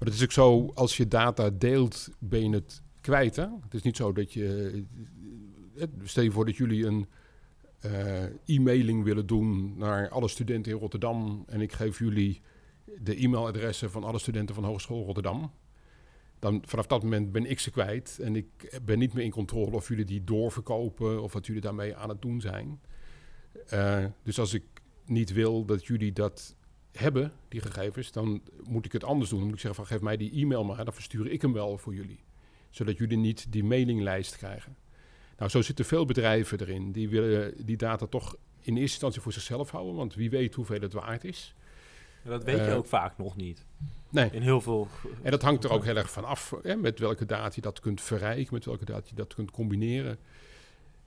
Maar het is ook zo, als je data deelt, ben je het kwijt. Hè? Het is niet zo dat je... eh, Stel je voor dat jullie een eh, e-mailing willen doen naar alle studenten in Rotterdam... en ik geef jullie de e-mailadressen van alle studenten van Hogeschool Rotterdam. Dan vanaf dat moment ben ik ze kwijt en ik ben niet meer in controle of jullie die doorverkopen of wat jullie daarmee aan het doen zijn. Eh, dus als ik niet wil dat jullie dat hebben, die gegevens, dan moet ik het anders doen. Dan moet ik zeggen van geef mij die e-mail maar, dan verstuur ik hem wel voor jullie. Zodat jullie niet die mailinglijst krijgen. Nou, zo zitten veel bedrijven erin. Die willen die data toch in eerste instantie voor zichzelf houden, want wie weet hoeveel het waard is. Dat weet je Eh, ook vaak nog niet. Nee. In heel veel... En dat hangt er ook heel erg van af, hè, met welke data je dat kunt verrijken, met welke data je dat kunt combineren.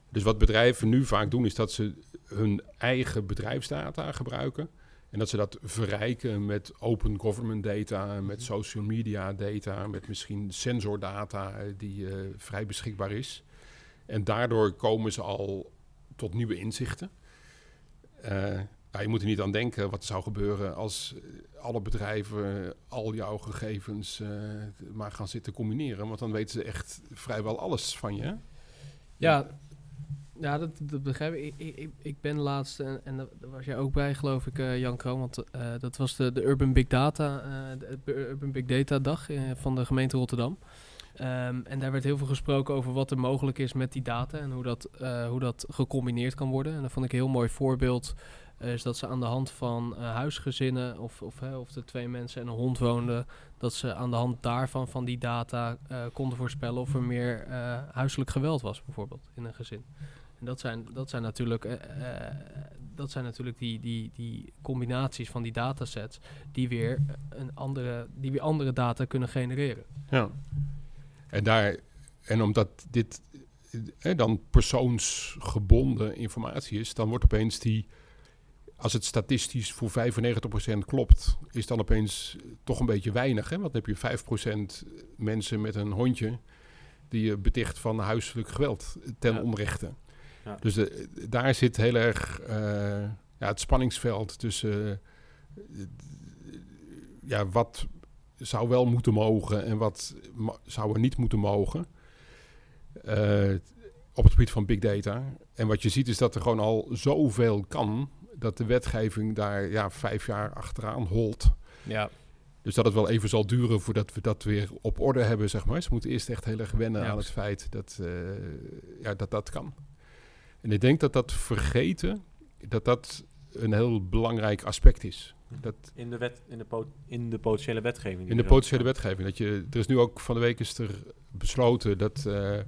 Dus wat bedrijven nu vaak doen, is dat ze hun eigen bedrijfsdata gebruiken. En dat ze dat verrijken met open government data, met social media data, met misschien sensordata eh, die eh, vrij beschikbaar is. En daardoor komen ze al tot nieuwe inzichten. Eh, je moet er niet aan denken wat er zou gebeuren als alle bedrijven al jouw gegevens maar gaan zitten combineren. Want dan weten ze echt vrijwel alles van je. Ja, Ja, dat, dat begrijp ik. Ik, ik, ik ben laatst, en, en daar was jij ook bij, geloof ik, eh, Jan Kroon. Want eh, dat was de, de Urban Big Data, eh, de Urban Big Data dag eh, van de gemeente Rotterdam. Ehm, en daar werd heel veel gesproken over wat er mogelijk is met die data en hoe dat, eh, hoe dat gecombineerd kan worden. En dat vond ik een heel mooi voorbeeld. eh, is dat ze aan de hand van eh, huisgezinnen, of, of, of twee mensen en een hond woonden, dat ze aan de hand daarvan, van die data, eh, konden voorspellen of er meer eh, huiselijk geweld was, bijvoorbeeld, in een gezin. En dat zijn, dat zijn natuurlijk, eh, eh, dat zijn natuurlijk die, die, die combinaties van die datasets die weer, een andere, die weer andere data kunnen genereren. Ja. En, daar, en omdat dit eh, dan persoonsgebonden informatie is, dan wordt opeens die, als het statistisch voor 95% klopt, is dan opeens toch een beetje weinig. Hè? Want dan heb je 5% mensen met een hondje die je beticht van huiselijk geweld ten Ja. onrechte. Ja. Dus de, daar zit heel erg eh, ja, het spanningsveld tussen eh, ja, wat zou wel moeten mogen en wat zou er niet moeten mogen. eh, op het gebied van big data. En wat je ziet is dat er gewoon al zoveel kan, dat de wetgeving daar ja, vijf jaar achteraan holt. Ja, Dus dat het wel even zal duren voordat we dat weer op orde hebben, zeg maar. Ze moeten eerst echt heel erg wennen Ja, aan het feit dat, eh, ja, dat dat kan. En ik denk dat dat vergeten, dat dat een heel belangrijk aspect is. Dat In de, wet, in de, pot- in de potentiële wetgeving. in de potentiële wetgeving. Dat je, er is nu ook van de week is er besloten dat eh,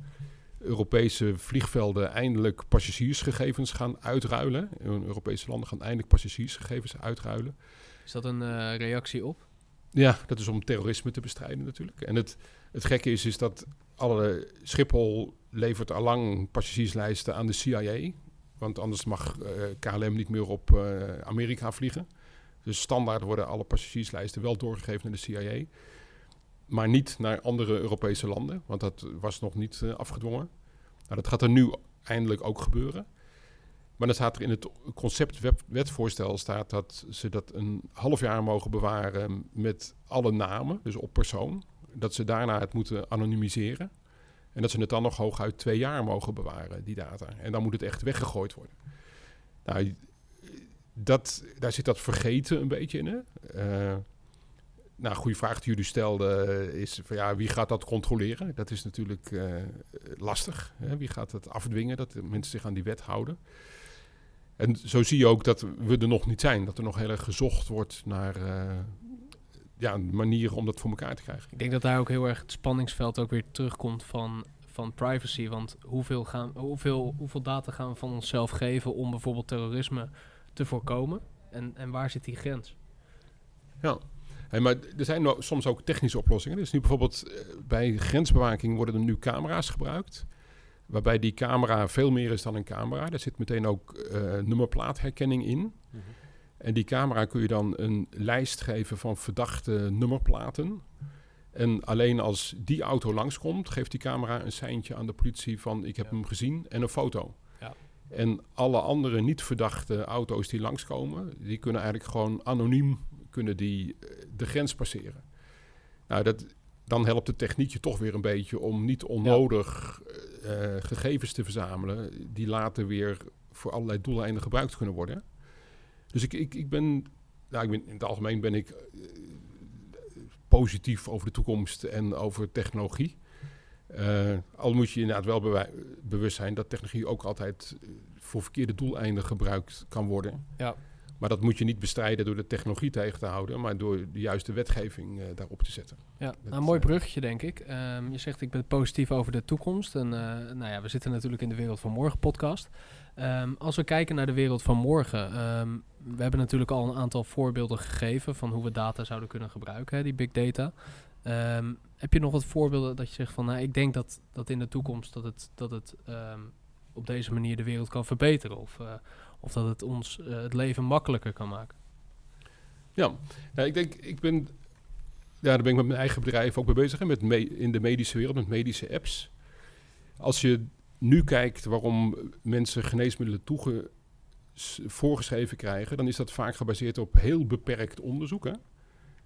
Europese vliegvelden eindelijk passagiersgegevens gaan uitruilen. In Europese landen gaan eindelijk passagiersgegevens uitruilen. is dat een eh, reactie op? Ja, dat is om terrorisme te bestrijden natuurlijk. En het, het gekke is, is dat alle Schiphol levert allang passagierslijsten aan de CIA. Want anders mag eh, KLM niet meer op eh, Amerika vliegen. Dus standaard worden alle passagierslijsten wel doorgegeven naar de CIA. Maar niet naar andere Europese landen, want dat was nog niet eh, afgedwongen. Nou, dat gaat er nu eindelijk ook gebeuren. Maar dan staat er in het concept wet- wetvoorstel staat dat ze dat een half jaar mogen bewaren met alle namen, dus op persoon. Dat ze daarna het moeten anonimiseren. En dat ze het dan nog hooguit twee jaar mogen bewaren, die data. En dan moet het echt weggegooid worden. Nou, dat, daar zit dat vergeten een beetje in. Hè? Eh, nou, goede vraag die jullie stelden is van ja, wie gaat dat controleren? Dat is natuurlijk eh, lastig. Hè? Wie gaat het afdwingen dat mensen zich aan die wet houden? En zo zie je ook dat we er nog niet zijn. Dat er nog heel erg gezocht wordt naar eh, ja, manieren om dat voor elkaar te krijgen. Ik denk dat daar ook heel erg het spanningsveld ook weer terugkomt van, van privacy. Want hoeveel, gaan, hoeveel, hoeveel data gaan we van onszelf geven om bijvoorbeeld terrorisme te voorkomen? En, en waar zit die grens? Ja. Hey, maar er zijn soms ook technische oplossingen. Dus nu bijvoorbeeld eh, bij grensbewaking worden er nu camera's gebruikt. Waarbij die camera veel meer is dan een camera. Daar zit meteen ook eh, nummerplaatherkenning in. Mhm. En die camera kun je dan een lijst geven van verdachte nummerplaten. En alleen als die auto langskomt, geeft die camera een seintje aan de politie van ik heb Ja. hem gezien en een foto. Ja. En alle andere niet verdachte auto's die langskomen, die kunnen eigenlijk gewoon anoniem kunnen die, eh, de grens passeren. Nou, dat, dan helpt de techniek je toch weer een beetje om niet onnodig eh, gegevens te verzamelen, die later weer voor allerlei doeleinden gebruikt kunnen worden. Dus ik, ik, ik ben, nou, ik ben, in het algemeen ben ik eh, positief over de toekomst en over technologie. Eh, al moet je inderdaad wel bewust zijn dat technologie ook altijd eh, voor verkeerde doeleinden gebruikt kan worden. Ja. Maar dat moet je niet bestrijden door de technologie tegen te houden, maar door de juiste wetgeving daarop te zetten. Ja, Dat, nou, een mooi bruggetje denk ik. Ehm, je zegt ik ben positief over de toekomst. En nou ja, we zitten natuurlijk in de Wereld van Morgen podcast. Ehm, als we kijken naar de wereld van morgen. ehm, we hebben natuurlijk al een aantal voorbeelden gegeven van hoe we data zouden kunnen gebruiken, hè, die big data. Ehm, heb je nog wat voorbeelden dat je zegt van nou, ik denk dat, dat in de toekomst dat het, dat het ehm, op deze manier de wereld kan verbeteren? Of, eh, of dat het ons eh, het leven makkelijker kan maken? Ja, ik denk, ik ben, ja, daar ben ik met mijn eigen bedrijf ook mee bezig, met me- in de medische wereld, met medische apps. Als je nu kijkt waarom mensen geneesmiddelen toege, s- voorgeschreven krijgen, dan is dat vaak gebaseerd op heel beperkt onderzoek. Hè?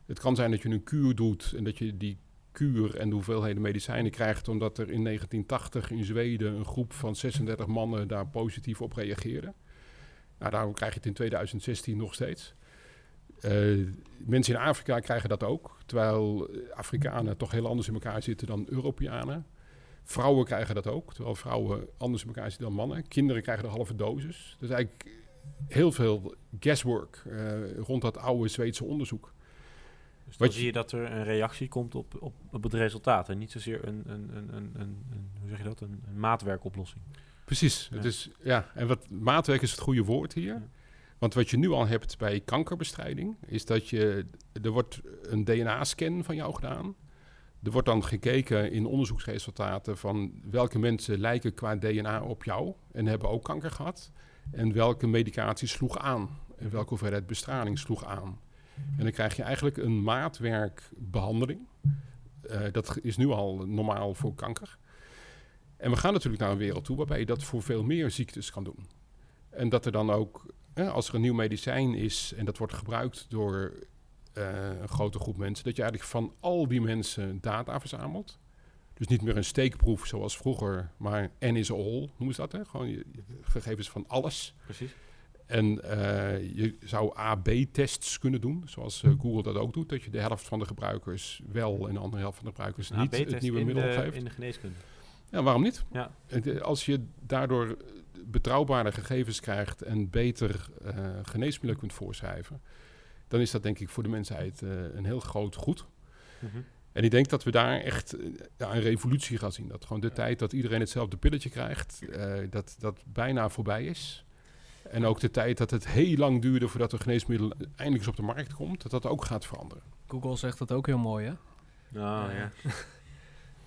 Het kan zijn dat je een kuur doet en dat je die kuur en de hoeveelheden medicijnen krijgt, omdat er in 1980 in Zweden een groep van 36 mannen daar positief op reageerde. Nou, daarom krijg je het in 2016 nog steeds. Uh, mensen in Afrika krijgen dat ook, terwijl Afrikanen toch heel anders in elkaar zitten dan Europeanen. Vrouwen krijgen dat ook, terwijl vrouwen anders in elkaar zitten dan mannen. Kinderen krijgen de halve dosis. Dus eigenlijk heel veel guesswork uh, rond dat oude Zweedse onderzoek. Dus dan zie je dat er een reactie komt op, op, op het resultaat en niet zozeer een, een, een, een, een hoe zeg je dat, een, een maatwerkoplossing. Precies. Ja. Dus, ja, en wat maatwerk is het goede woord hier. Want wat je nu al hebt bij kankerbestrijding, is dat je, er wordt een DNA-scan van jou gedaan. Er wordt dan gekeken in onderzoeksresultaten van welke mensen lijken qua DNA op jou en hebben ook kanker gehad. En welke medicatie sloeg aan en welke hoeveelheid bestraling sloeg aan. En dan krijg je eigenlijk een maatwerkbehandeling. Uh, dat is nu al normaal voor kanker. En we gaan natuurlijk naar een wereld toe waarbij je dat voor veel meer ziektes kan doen. En dat er dan ook, als er een nieuw medicijn is en dat wordt gebruikt door uh, een grote groep mensen, dat je eigenlijk van al die mensen data verzamelt. Dus niet meer een steekproef zoals vroeger, maar N is all, noemen ze dat. Hè? Gewoon je, gegevens van alles. Precies. En uh, je zou A-B-tests kunnen doen, zoals uh, Google dat ook doet. Dat je de helft van de gebruikers wel en de andere helft van de gebruikers niet het nieuwe middel de, geeft. in de geneeskunde. Ja, waarom niet? Ja. Als je daardoor betrouwbare gegevens krijgt en beter uh, geneesmiddelen kunt voorschrijven, dan is dat denk ik voor de mensheid een heel groot goed. Mm -hmm. En ik denk dat we daar echt ja, een revolutie gaan zien. Dat gewoon de tijd dat iedereen hetzelfde pilletje krijgt, dat dat bijna voorbij is. En ook de tijd dat het heel lang duurde voordat een geneesmiddel eindelijk eens op de markt komt, dat dat ook gaat veranderen. Google zegt dat ook heel mooi, hè? Oh, ja.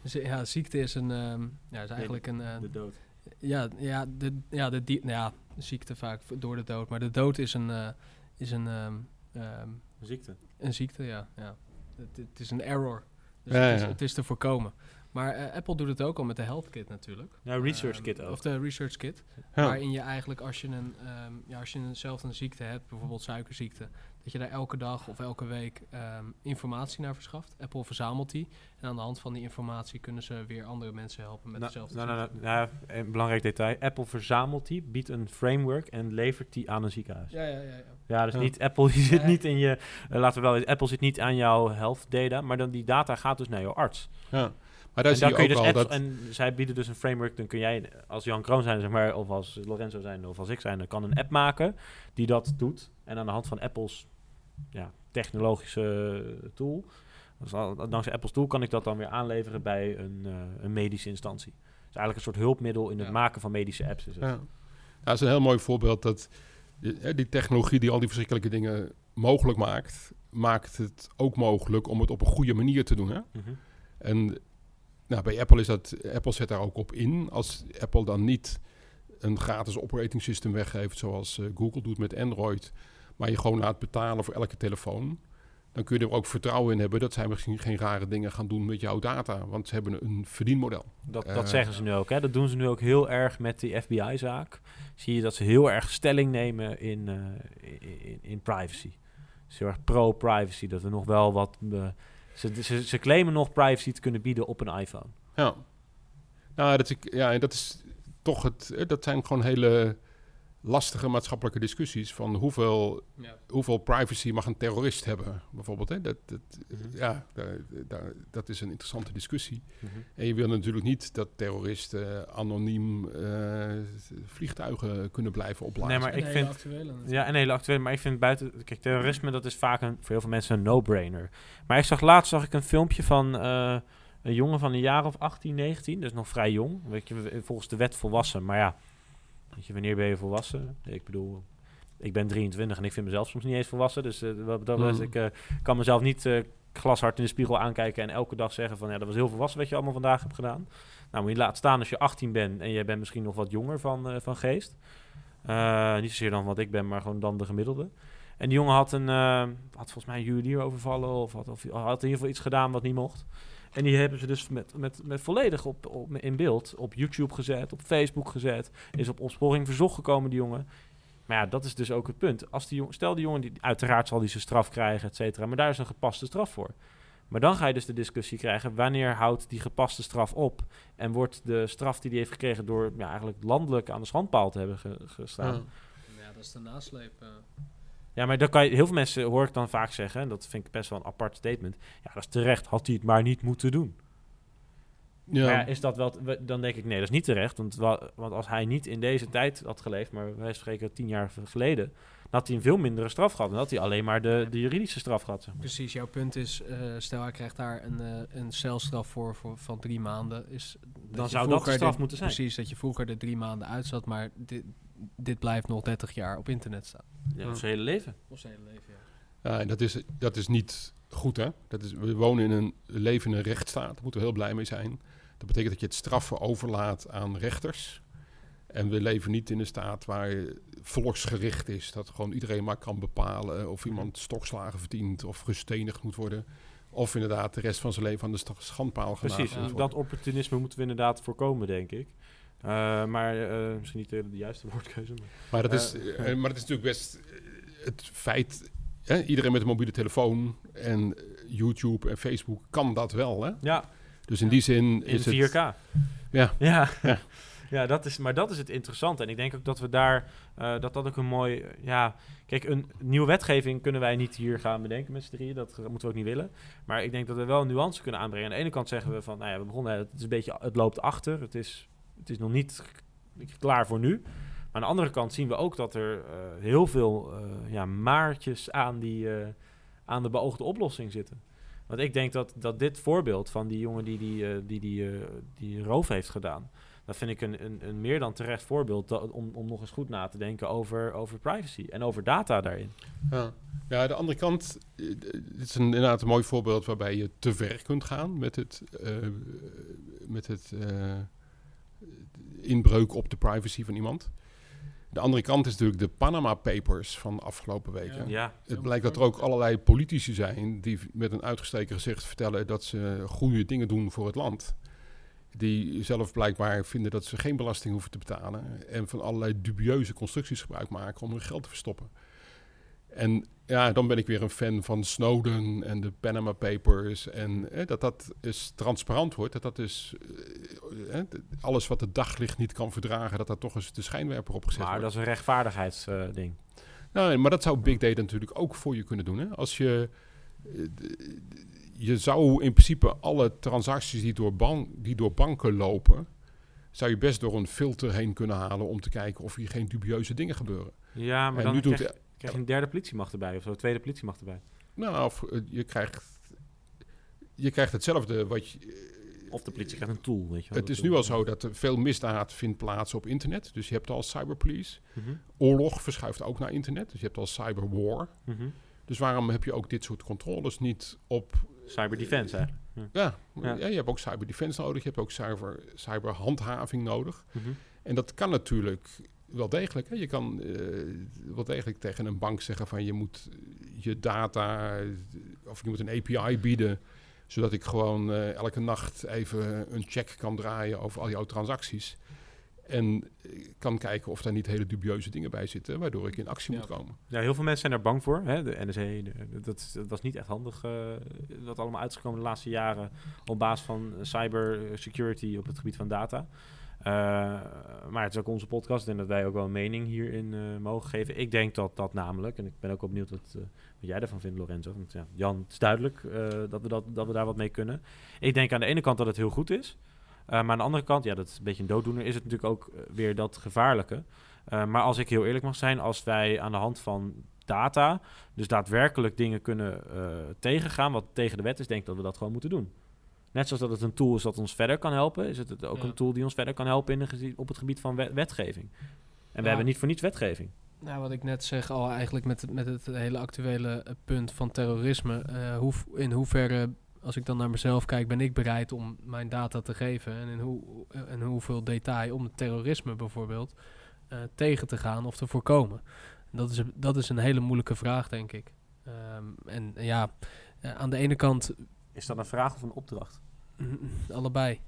ja, ziekte is een, um, ja, is eigenlijk een... Uh, de dood. Ja, ja, de, ja, de, die, nou ja, ziekte vaak door de dood. Maar de dood is een... Uh, is een, um, um, een ziekte. Een ziekte, ja. ja. Het, het is een error. Dus ja, het, is, ja. het is te voorkomen. Maar uh, Apple doet het ook al met de Health Kit natuurlijk. Ja, Research Kit ook. Of de Research Kit. Ja. Waarin je eigenlijk als je, een, um, ja, als je een, zelf een ziekte hebt, bijvoorbeeld suikerziekte, dat je daar elke dag of elke week um, informatie naar verschaft. Apple verzamelt die. En aan de hand van die informatie kunnen ze weer andere mensen helpen met nou, dezelfde nou, nou, nou, een belangrijk detail. Apple verzamelt die, biedt een framework en levert die aan een ziekenhuis. Ja, ja, ja. ja. ja dus niet Apple die zit niet in je... Uh, laten we wel Apple zit niet aan jouw health data, maar dan die data gaat dus naar jouw arts. Ja. Maar daar en zie je kun je ook dus al apps, dat... En zij bieden dus een framework. Dan kun jij als Jan Kroon zijn, zeg maar, of als Lorenzo zijn, of als ik zijn, dan kan een app maken die dat doet. En aan de hand van Apple's ja, technologische tool, dus al, dankzij Apple's tool, kan ik dat dan weer aanleveren bij een, uh, een medische instantie. Dus eigenlijk een soort hulpmiddel in het Ja. maken van medische apps. Is het. Ja. Ja, dat is een heel mooi voorbeeld dat die technologie die al die verschrikkelijke dingen mogelijk maakt, maakt het ook mogelijk om het op een goede manier te doen. Hè? Mhm. En nou, bij Apple is dat, Apple zet daar ook op in. Als Apple dan niet een gratis operating system weggeeft, zoals eh, Google doet met Android, maar je gewoon laat betalen voor elke telefoon, dan kun je er ook vertrouwen in hebben dat zij misschien geen rare dingen gaan doen met jouw data, want ze hebben een verdienmodel. Dat, Eh, dat zeggen ze nu ook. Hè? Dat doen ze nu ook heel erg met die FBI-zaak. Zie je dat ze heel erg stelling nemen in, eh, in, in privacy. Dus heel erg pro-privacy. Dat we nog wel wat... ze, ze, ze claimen nog privacy te kunnen bieden op een iPhone. Ja. Nou, dat is, ja, dat is toch het. Dat zijn gewoon hele lastige maatschappelijke discussies van hoeveel, Ja. hoeveel privacy mag een terrorist hebben, bijvoorbeeld. Hè? Dat, dat, Mhm. Ja, daar, daar- dat is een interessante discussie. Mhm. En je wil natuurlijk niet dat terroristen anoniem eh, vliegtuigen kunnen blijven opblazen. Nee, maar ik vind- actuele. Ja, een hele actuele. Maar ik vind buiten... Kijk, terrorisme, dat is vaak een, voor heel veel mensen een no-brainer. Maar ik zag laatst zag ik een filmpje van eh, een jongen van een jaar of 18, 19. Dus nog vrij jong. Weet je, volgens de wet volwassen. Maar ja, weet je, wanneer ben je volwassen? Ik bedoel, ik ben 23 en ik vind mezelf soms niet eens volwassen. Dus eh, wat dat betreft, Mm. ik eh, kan mezelf niet eh, glashard in de spiegel aankijken... en elke dag zeggen van, ja, dat was heel volwassen wat je allemaal vandaag hebt gedaan. Nou, moet je laten staan als je 18 bent en je bent misschien nog wat jonger van, van geest. Niet zozeer dan wat ik ben, maar gewoon dan de gemiddelde. En die jongen had, een, had volgens mij een juwelier overvallen of had, of had in ieder geval iets gedaan wat niet mocht. En die hebben ze dus met, met, met volledig op, op, in beeld op YouTube gezet, op Facebook gezet. Is op opsporing verzocht gekomen, die jongen. Maar ja, dat is dus ook het punt. Als die jongen, stel die jongen, die, uiteraard zal die zijn straf krijgen, et cetera. Maar daar is een gepaste straf voor. Maar dan ga je dus de discussie krijgen, wanneer houdt die gepaste straf op? En wordt de straf die hij heeft gekregen door ja, eigenlijk landelijk aan de schandpaal te hebben ge- gestaan? Ja. Ja, dat is de nasleep. eh. Ja, maar dan kan je, heel veel mensen hoor ik dan vaak zeggen, en dat vind ik best wel een apart statement. Ja, dat is terecht, had hij het maar niet moeten doen. Ja. Maar ja, is dat wel, dan denk ik nee, dat is niet terecht. Want, wa- want als hij niet in deze tijd had geleefd, maar wij spreken tien jaar geleden, dan had hij een veel mindere straf gehad. Dan had hij alleen maar de, de juridische straf gehad. Zeg maar. Precies, jouw punt is, eh, stel hij krijgt daar een, eh, een celstraf voor, voor van drie maanden. Is dat Dan zou dat de straf moeten zijn. Precies, dat je vroeger er drie maanden uit zat, maar dit, dit blijft nog 30 jaar op internet staan. Ja, is zijn hele leven. Of zijn hele leven, ja. Ja, en dat is, dat is niet goed, hè? Dat is, we wonen in een we leven in een rechtsstaat. Daar moeten we heel blij mee zijn. Dat betekent dat je het straffen overlaat aan rechters. En we leven niet in een staat waar volksgericht is. Dat gewoon iedereen maar kan bepalen of iemand stokslagen verdient of gestenigd moet worden. Of inderdaad de rest van zijn leven aan de schandpaal genageld Precies, dat opportunisme moeten we inderdaad voorkomen, denk ik. Eh, maar eh, misschien niet de, de juiste woordkeuze. Maar. Maar dat, is, eh, maar dat is natuurlijk best het feit. Hè, iedereen met een mobiele telefoon en YouTube en Facebook kan dat wel. Hè? Ja, Dus in die zin in is 4K. het. Ja. Ja. Ja. ja, dat is, maar dat is het interessante. En ik denk ook dat we daar, dat dat ook een mooi, ja, kijk, een nieuwe wetgeving kunnen wij niet hier gaan bedenken met z'n drieën. Dat moeten we ook niet willen. Maar ik denk dat we wel een nuance kunnen aanbrengen. Aan de ene kant zeggen we van, nou ja, we begonnen, het is een beetje, het loopt achter. Het is, het is nog niet klaar voor nu. Maar aan de andere kant zien we ook dat er eh, heel veel eh, ja, maartjes aan, die, eh, aan de beoogde oplossing zitten. Want ik denk dat, dat dit voorbeeld van die jongen die die, die, die, die roof heeft gedaan... dat vind ik een, een, een meer dan terecht voorbeeld om, om nog eens goed na te denken over, over privacy en over data daarin. Ja. ja, de andere kant. Dit is een, inderdaad een mooi voorbeeld waarbij je te ver kunt gaan met het, met het inbreuk op de privacy van iemand. De andere kant is natuurlijk de Panama Papers van afgelopen weken. Ja, Het blijkt dat er ook allerlei politici zijn die met een uitgestreken gezicht vertellen dat ze goede dingen doen voor het land. Die zelf blijkbaar vinden dat ze geen belasting hoeven te betalen. En van allerlei dubieuze constructies gebruik maken om hun geld te verstoppen. En ja, dan ben ik weer een fan van Snowden en de Panama Papers. En eh, dat dat is transparant wordt. Dat dat is eh, eh, alles wat het daglicht niet kan verdragen, dat dat toch eens de schijnwerper opgezet maar wordt. dat is een rechtvaardigheidsding. Nou, maar dat zou Big Data natuurlijk ook voor je kunnen doen. Hè? Als je, eh, je zou in principe alle transacties die door, ban die door banken lopen, zou je best door een filter heen kunnen halen om te kijken of hier geen dubieuze dingen gebeuren. ja, maar en dan nu doet, krijg, je een derde politiemacht erbij of zo, een tweede politiemacht erbij. nou, of, eh, je krijgt, je krijgt hetzelfde wat je, Of de politie krijgt een tool, weet je wel. Het is nu al zo dat er veel misdaad vindt plaats op internet. Dus je hebt al cyberpolice. Mhm, Oorlog verschuift ook naar internet. Dus je hebt al cyberwar. mhm. Dus waarom heb je ook dit soort controles niet op Cyberdefense eigenlijk. Ja, Ja. ja. je hebt ook cyberdefense nodig, je hebt ook cyber, cyberhandhaving nodig. Mhm. En dat kan natuurlijk wel degelijk. Hè. Je kan eh, wel degelijk tegen een bank zeggen van je moet je data of je moet een API bieden, zodat ik gewoon eh, elke nacht even een check kan draaien over al jouw transacties. En eh, kan kijken of daar niet hele dubieuze dingen bij zitten, waardoor ik in actie Ja. moet komen. Ja, heel veel mensen zijn daar bang voor. Hè? De NSA, de- dat, dat was niet echt handig. wat allemaal uitgekomen de laatste jaren op basis van cyber security op het gebied van data. Eh, maar het is ook onze podcast en dat wij ook wel een mening hierin eh, mogen geven. Ik denk dat dat namelijk, en ik ben ook benieuwd wat, eh, wat jij ervan vindt, Lorenzo. Want ja, Jan, het is duidelijk dat, we dat, dat we daar wat mee kunnen. Ik denk aan de ene kant dat het heel goed is. Maar aan de andere kant, ja, dat is een beetje een dooddoener, is het natuurlijk ook weer dat gevaarlijke. Maar als ik heel eerlijk mag zijn, als wij aan de hand van data dus daadwerkelijk dingen kunnen tegengaan wat tegen de wet is, denk ik dat we dat gewoon moeten doen. Net zoals dat het een tool is dat ons verder kan helpen, is het ook Ja. een tool die ons verder kan helpen in de op het gebied van wet- wetgeving. En we hebben niet voor niets wetgeving. Nou, wat ik net zeg al eigenlijk met, het- met het hele actuele eh, punt van terrorisme. eh, hoe, in hoeverre, als ik dan naar mezelf kijk, ben ik bereid om mijn data te geven? En in, hoe, en hoeveel detail om het terrorisme bijvoorbeeld eh, tegen te gaan of te voorkomen? Dat is, een- dat is een hele moeilijke vraag, denk ik. Ehm, en ja, eh, aan de ene kant Is dat een vraag of een opdracht? Allebei.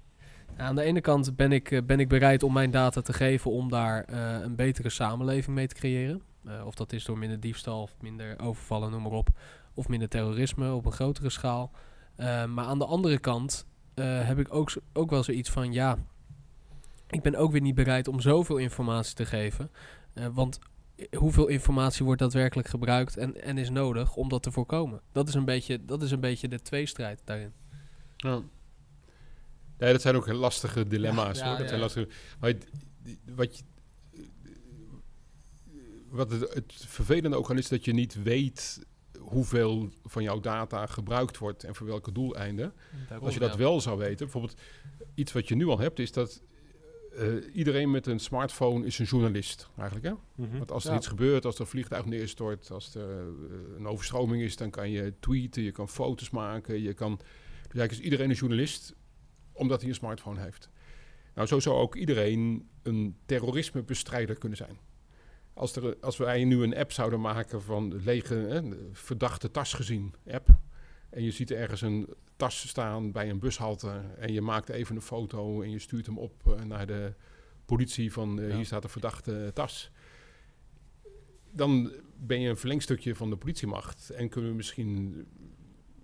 Aan de ene kant ben ik, eh, ben ik bereid om mijn data te geven om daar eh, een betere samenleving mee te creëren. Eh, of dat is door minder diefstal of minder overvallen, noem maar op. Of minder terrorisme op een grotere schaal. Maar aan de andere kant heb ik ook, ook wel zoiets van, ja, ik ben ook weer niet bereid om zoveel informatie te geven. Want hoeveel informatie wordt daadwerkelijk gebruikt en, en is nodig om dat te voorkomen? Dat is een beetje, dat is een beetje de tweestrijd daarin. Ja. Nee, dat zijn ook lastige dilemma's. Ja, hoor. Dat zijn lastige, maar wat, je, wat het, het vervelende ook aan is dat je niet weet hoeveel van jouw data gebruikt wordt en voor welke doeleinden. Als je dat wel zou weten, bijvoorbeeld iets wat je nu al hebt, is dat eh, iedereen met een smartphone is een journalist eigenlijk. Hè? Mhm. Want als er Ja. iets gebeurt, als er een vliegtuig neerstort, als er eh, een overstroming is, dan kan je tweeten, je kan foto's maken, je kan. Dus eigenlijk is iedereen een journalist omdat hij een smartphone heeft. Nou, zo zou ook iedereen een terrorismebestrijder kunnen zijn. Als, er, als wij nu een app zouden maken van lege, hè, verdachte tas gezien app. En je ziet ergens een tas staan bij een bushalte. En je maakt even een foto en je stuurt hem op eh, naar de politie van eh, Ja. hier staat een verdachte tas. Dan ben je een verlengstukje van de politiemacht. En kunnen we misschien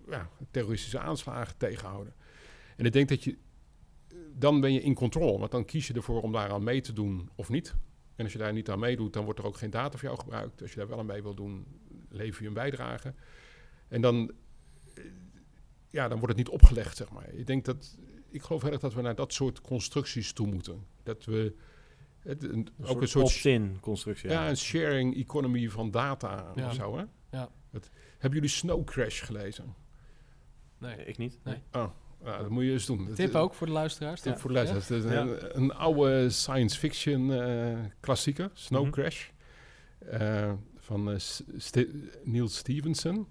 ja, terroristische aanslagen tegenhouden. En ik denk dat je, dan ben je in controle. Want dan kies je ervoor om daaraan mee te doen of niet. En als je daar niet aan meedoet, dan wordt er ook geen data voor jou gebruikt. Als je daar wel aan mee wil doen, lever je een bijdrage. En dan, eh, ja, dan wordt het niet opgelegd, zeg maar. Ik denk dat, ik geloof heel erg dat we naar dat soort constructies toe moeten. Dat we het, een, ook een soort opt-in constructie. ja, een sharing economy van data Ja. of zo, hè? Ja. Het- hebben jullie Snow Crash gelezen? Nee. Ik niet. Nee. Oh, dat moet je eens doen. Tip ook voor de luisteraars. Tip Ja. voor de luisteraars. Het is een, een oude science fiction eh, klassieker, Snow Mhm. Crash, eh, van eh, Ste- Neil Stevenson.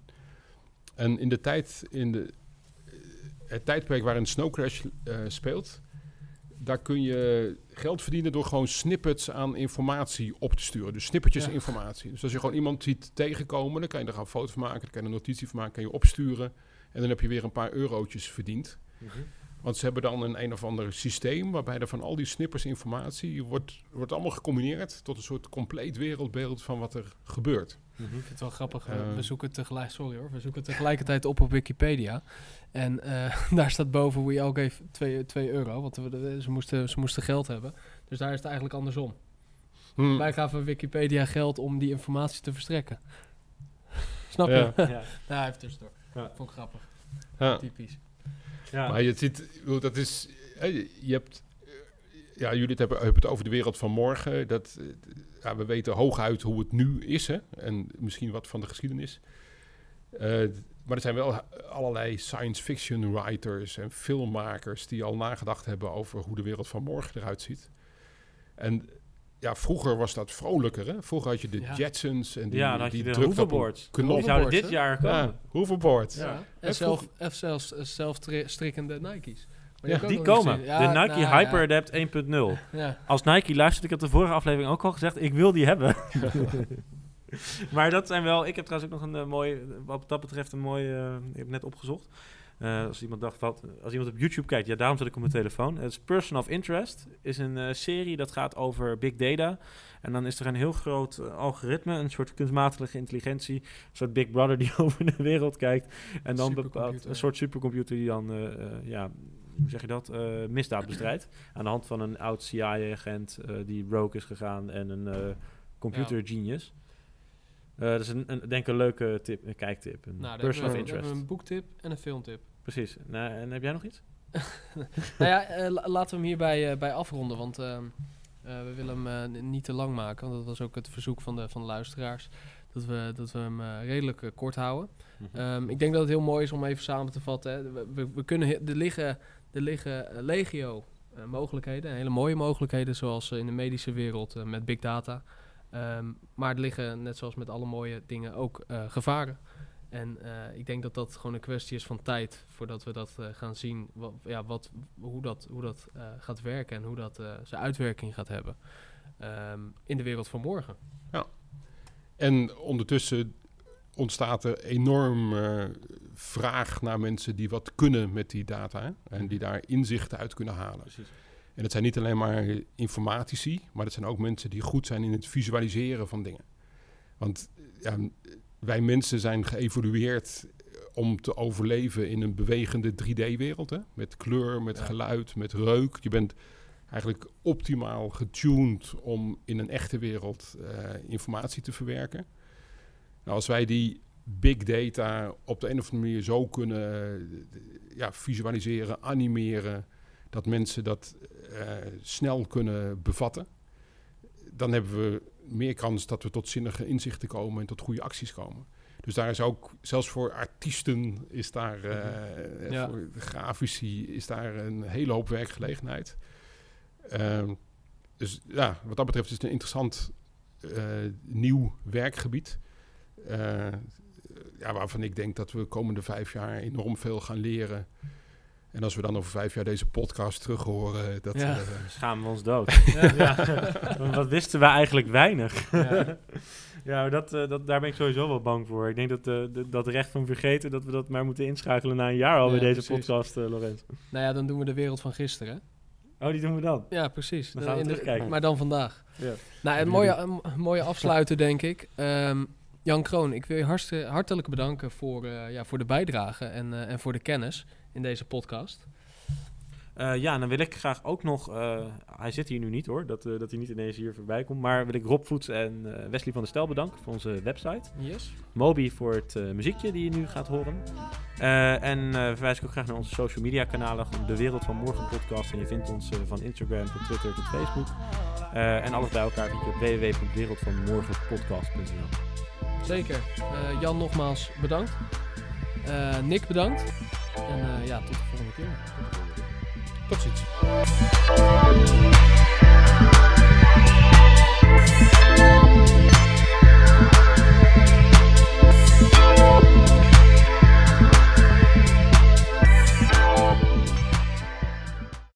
En in de tijd, in de, eh, het tijdperk waarin Snow Crash eh, speelt, daar kun je geld verdienen door gewoon snippets aan informatie op te sturen. Dus snippertjes Ja. informatie. Dus als je gewoon iemand ziet tegenkomen, dan kan je er gewoon een foto van maken, dan kan je een notitie van maken, kan je opsturen. En dan heb je weer een paar eurotjes verdiend. Mhm. Want ze hebben dan een een of ander systeem waarbij er van al die snippers informatie wordt, wordt allemaal gecombineerd tot een soort compleet wereldbeeld van wat er gebeurt. Mhm. Ik vind het wel grappig. eh, we zoeken tegelijk, sorry hoor, we zoeken tegelijkertijd op op Wikipedia. En eh, daar staat boven we all gave 2 euro, want we- ze, moesten, ze moesten geld hebben. Dus daar is het eigenlijk andersom. Hmm. Wij gaven Wikipedia geld om die informatie te verstrekken. Snap je? Ja. Ja. nou, even tussendoor. Ja. Vond ik grappig. Ja. Typisch. Ja. Maar je ziet, dat is, je hebt, ja, jullie hebben, hebben het over de wereld van morgen. Dat, eh, ja, we weten hooguit hoe het nu is, hè, en misschien wat van de geschiedenis. Eh, maar er zijn wel allerlei science fiction writers en filmmakers die al nagedacht hebben over hoe de wereld van morgen eruit ziet. En ja, vroeger was dat vrolijker. Hè? Vroeger had je de Ja. Jetsons en die, ja, dan had die de drukte op een hoverboards. knop. Die zouden dit jaar komen. Ja. Ja. Ja. En, En zelf, en zelfs eh, zelfstrikkende Nike's. Maar Ja, Die komen. de Nike nou, Hyper ja. Adapt 1.0. Ja. Als Nike luistert, ik heb de vorige aflevering ook al gezegd, ik wil die hebben. maar dat zijn wel, ik heb trouwens ook nog een eh, mooi, wat dat betreft een mooi, eh, ik heb net opgezocht. Eh, als iemand dacht, wat, als iemand op YouTube kijkt, ja, daarom zit ik op mijn telefoon. Het is Person of Interest, is een eh, serie dat gaat over big data. En dan is er een heel groot eh, algoritme, een soort kunstmatige intelligentie, een soort Big Brother die over de wereld kijkt. En dan bepaalt een soort supercomputer die dan, ja, hoe zeg je dat, misdaad bestrijdt. Aan de hand van een oud CIA-agent die rogue is gegaan en een computer genius. Eh, dat is een, een, denk ik een leuke tip, een kijktip. Een Nou, person of interest. een boektip en een filmtip. Precies. Nou, en heb jij nog iets? nou ja, eh, la- laten we hem hierbij eh, bij afronden, want ehm, eh, we willen hem niet te lang maken. Want dat was ook het verzoek van de, van de luisteraars, dat we, dat we hem redelijk kort houden. Ehm, ik denk dat het heel mooi is om even samen te vatten. Hè. We, we, we kunnen, er liggen, er liggen legio mogelijkheden, hele mooie mogelijkheden, zoals in de medische wereld met big data. Ehm, maar er liggen, net zoals met alle mooie dingen, ook gevaren. En eh, ik denk dat dat gewoon een kwestie is van tijd voordat we dat eh, gaan zien, wat, ja, wat, hoe dat, hoe dat eh, gaat werken en hoe dat zijn uitwerking gaat hebben ehm, in de wereld van morgen. En ondertussen ontstaat er enorm vraag naar mensen die wat kunnen met die data. hè, En die daar inzichten uit kunnen halen. Precies. En dat zijn niet alleen maar informatici, maar dat zijn ook mensen die goed zijn in het visualiseren van dingen. Want ja, wij mensen zijn geëvolueerd om te overleven in een bewegende 3D-wereld. Met kleur, met Ja. geluid, met reuk. Je bent eigenlijk optimaal getuned om in een echte wereld eh, informatie te verwerken. Nou, als wij die big data op de een of andere manier zo kunnen eh, ja, visualiseren, animeren, dat mensen dat eh, snel kunnen bevatten, dan hebben we meer kans dat we tot zinnige inzichten komen en tot goede acties komen. Dus daar is ook, zelfs voor artiesten is daar, Ja. voor grafici is daar een hele hoop werkgelegenheid. Ehm, dus ja, wat dat betreft is het een interessant eh, nieuw werkgebied. Eh, ja, waarvan ik denk dat we de komende vijf jaar enorm veel gaan leren. En als we dan over vijf jaar deze podcast terug horen, dat, Ja. eh, Schamen we ons dood. ja. Wat wisten we eigenlijk weinig. Ja. Ja, maar dat, eh, dat, daar ben ik sowieso wel bang voor. Ik denk dat eh, de- dat recht van vergeten, dat we dat maar moeten inschakelen na een jaar al Ja, bij deze precies. podcast, eh Lorenz. Nou ja, dan doen we de wereld van gisteren. Oh, die doen we dan. Ja, precies. Dan gaan we terugkijken. Maar dan vandaag. Ja. Nou, een mooie, een mooie afsluiter, denk ik. Ehm, Jan Kroon, ik wil je hartelijk bedanken voor, eh, ja, voor de bijdrage en, eh, en voor de kennis in deze podcast. Eh, ja, dan wil ik graag ook nog... eh, hij zit hier nu niet hoor, dat, eh, dat hij niet ineens hier voorbij komt. Maar wil ik Rob Voets en Wesley van der Stel bedanken voor onze website. Yes. Moby voor het muziekje die je nu gaat horen. En verwijs ik ook graag naar onze social media kanalen. De Wereld van Morgen podcast. En je vindt ons van Instagram tot Twitter tot Facebook. En alles bij elkaar vind je op www.wereldvanmorgenpodcast.nl Zeker. Jan, nogmaals bedankt. Eh, Nick, bedankt. En eh, ja, tot de volgende keer. tot ziens.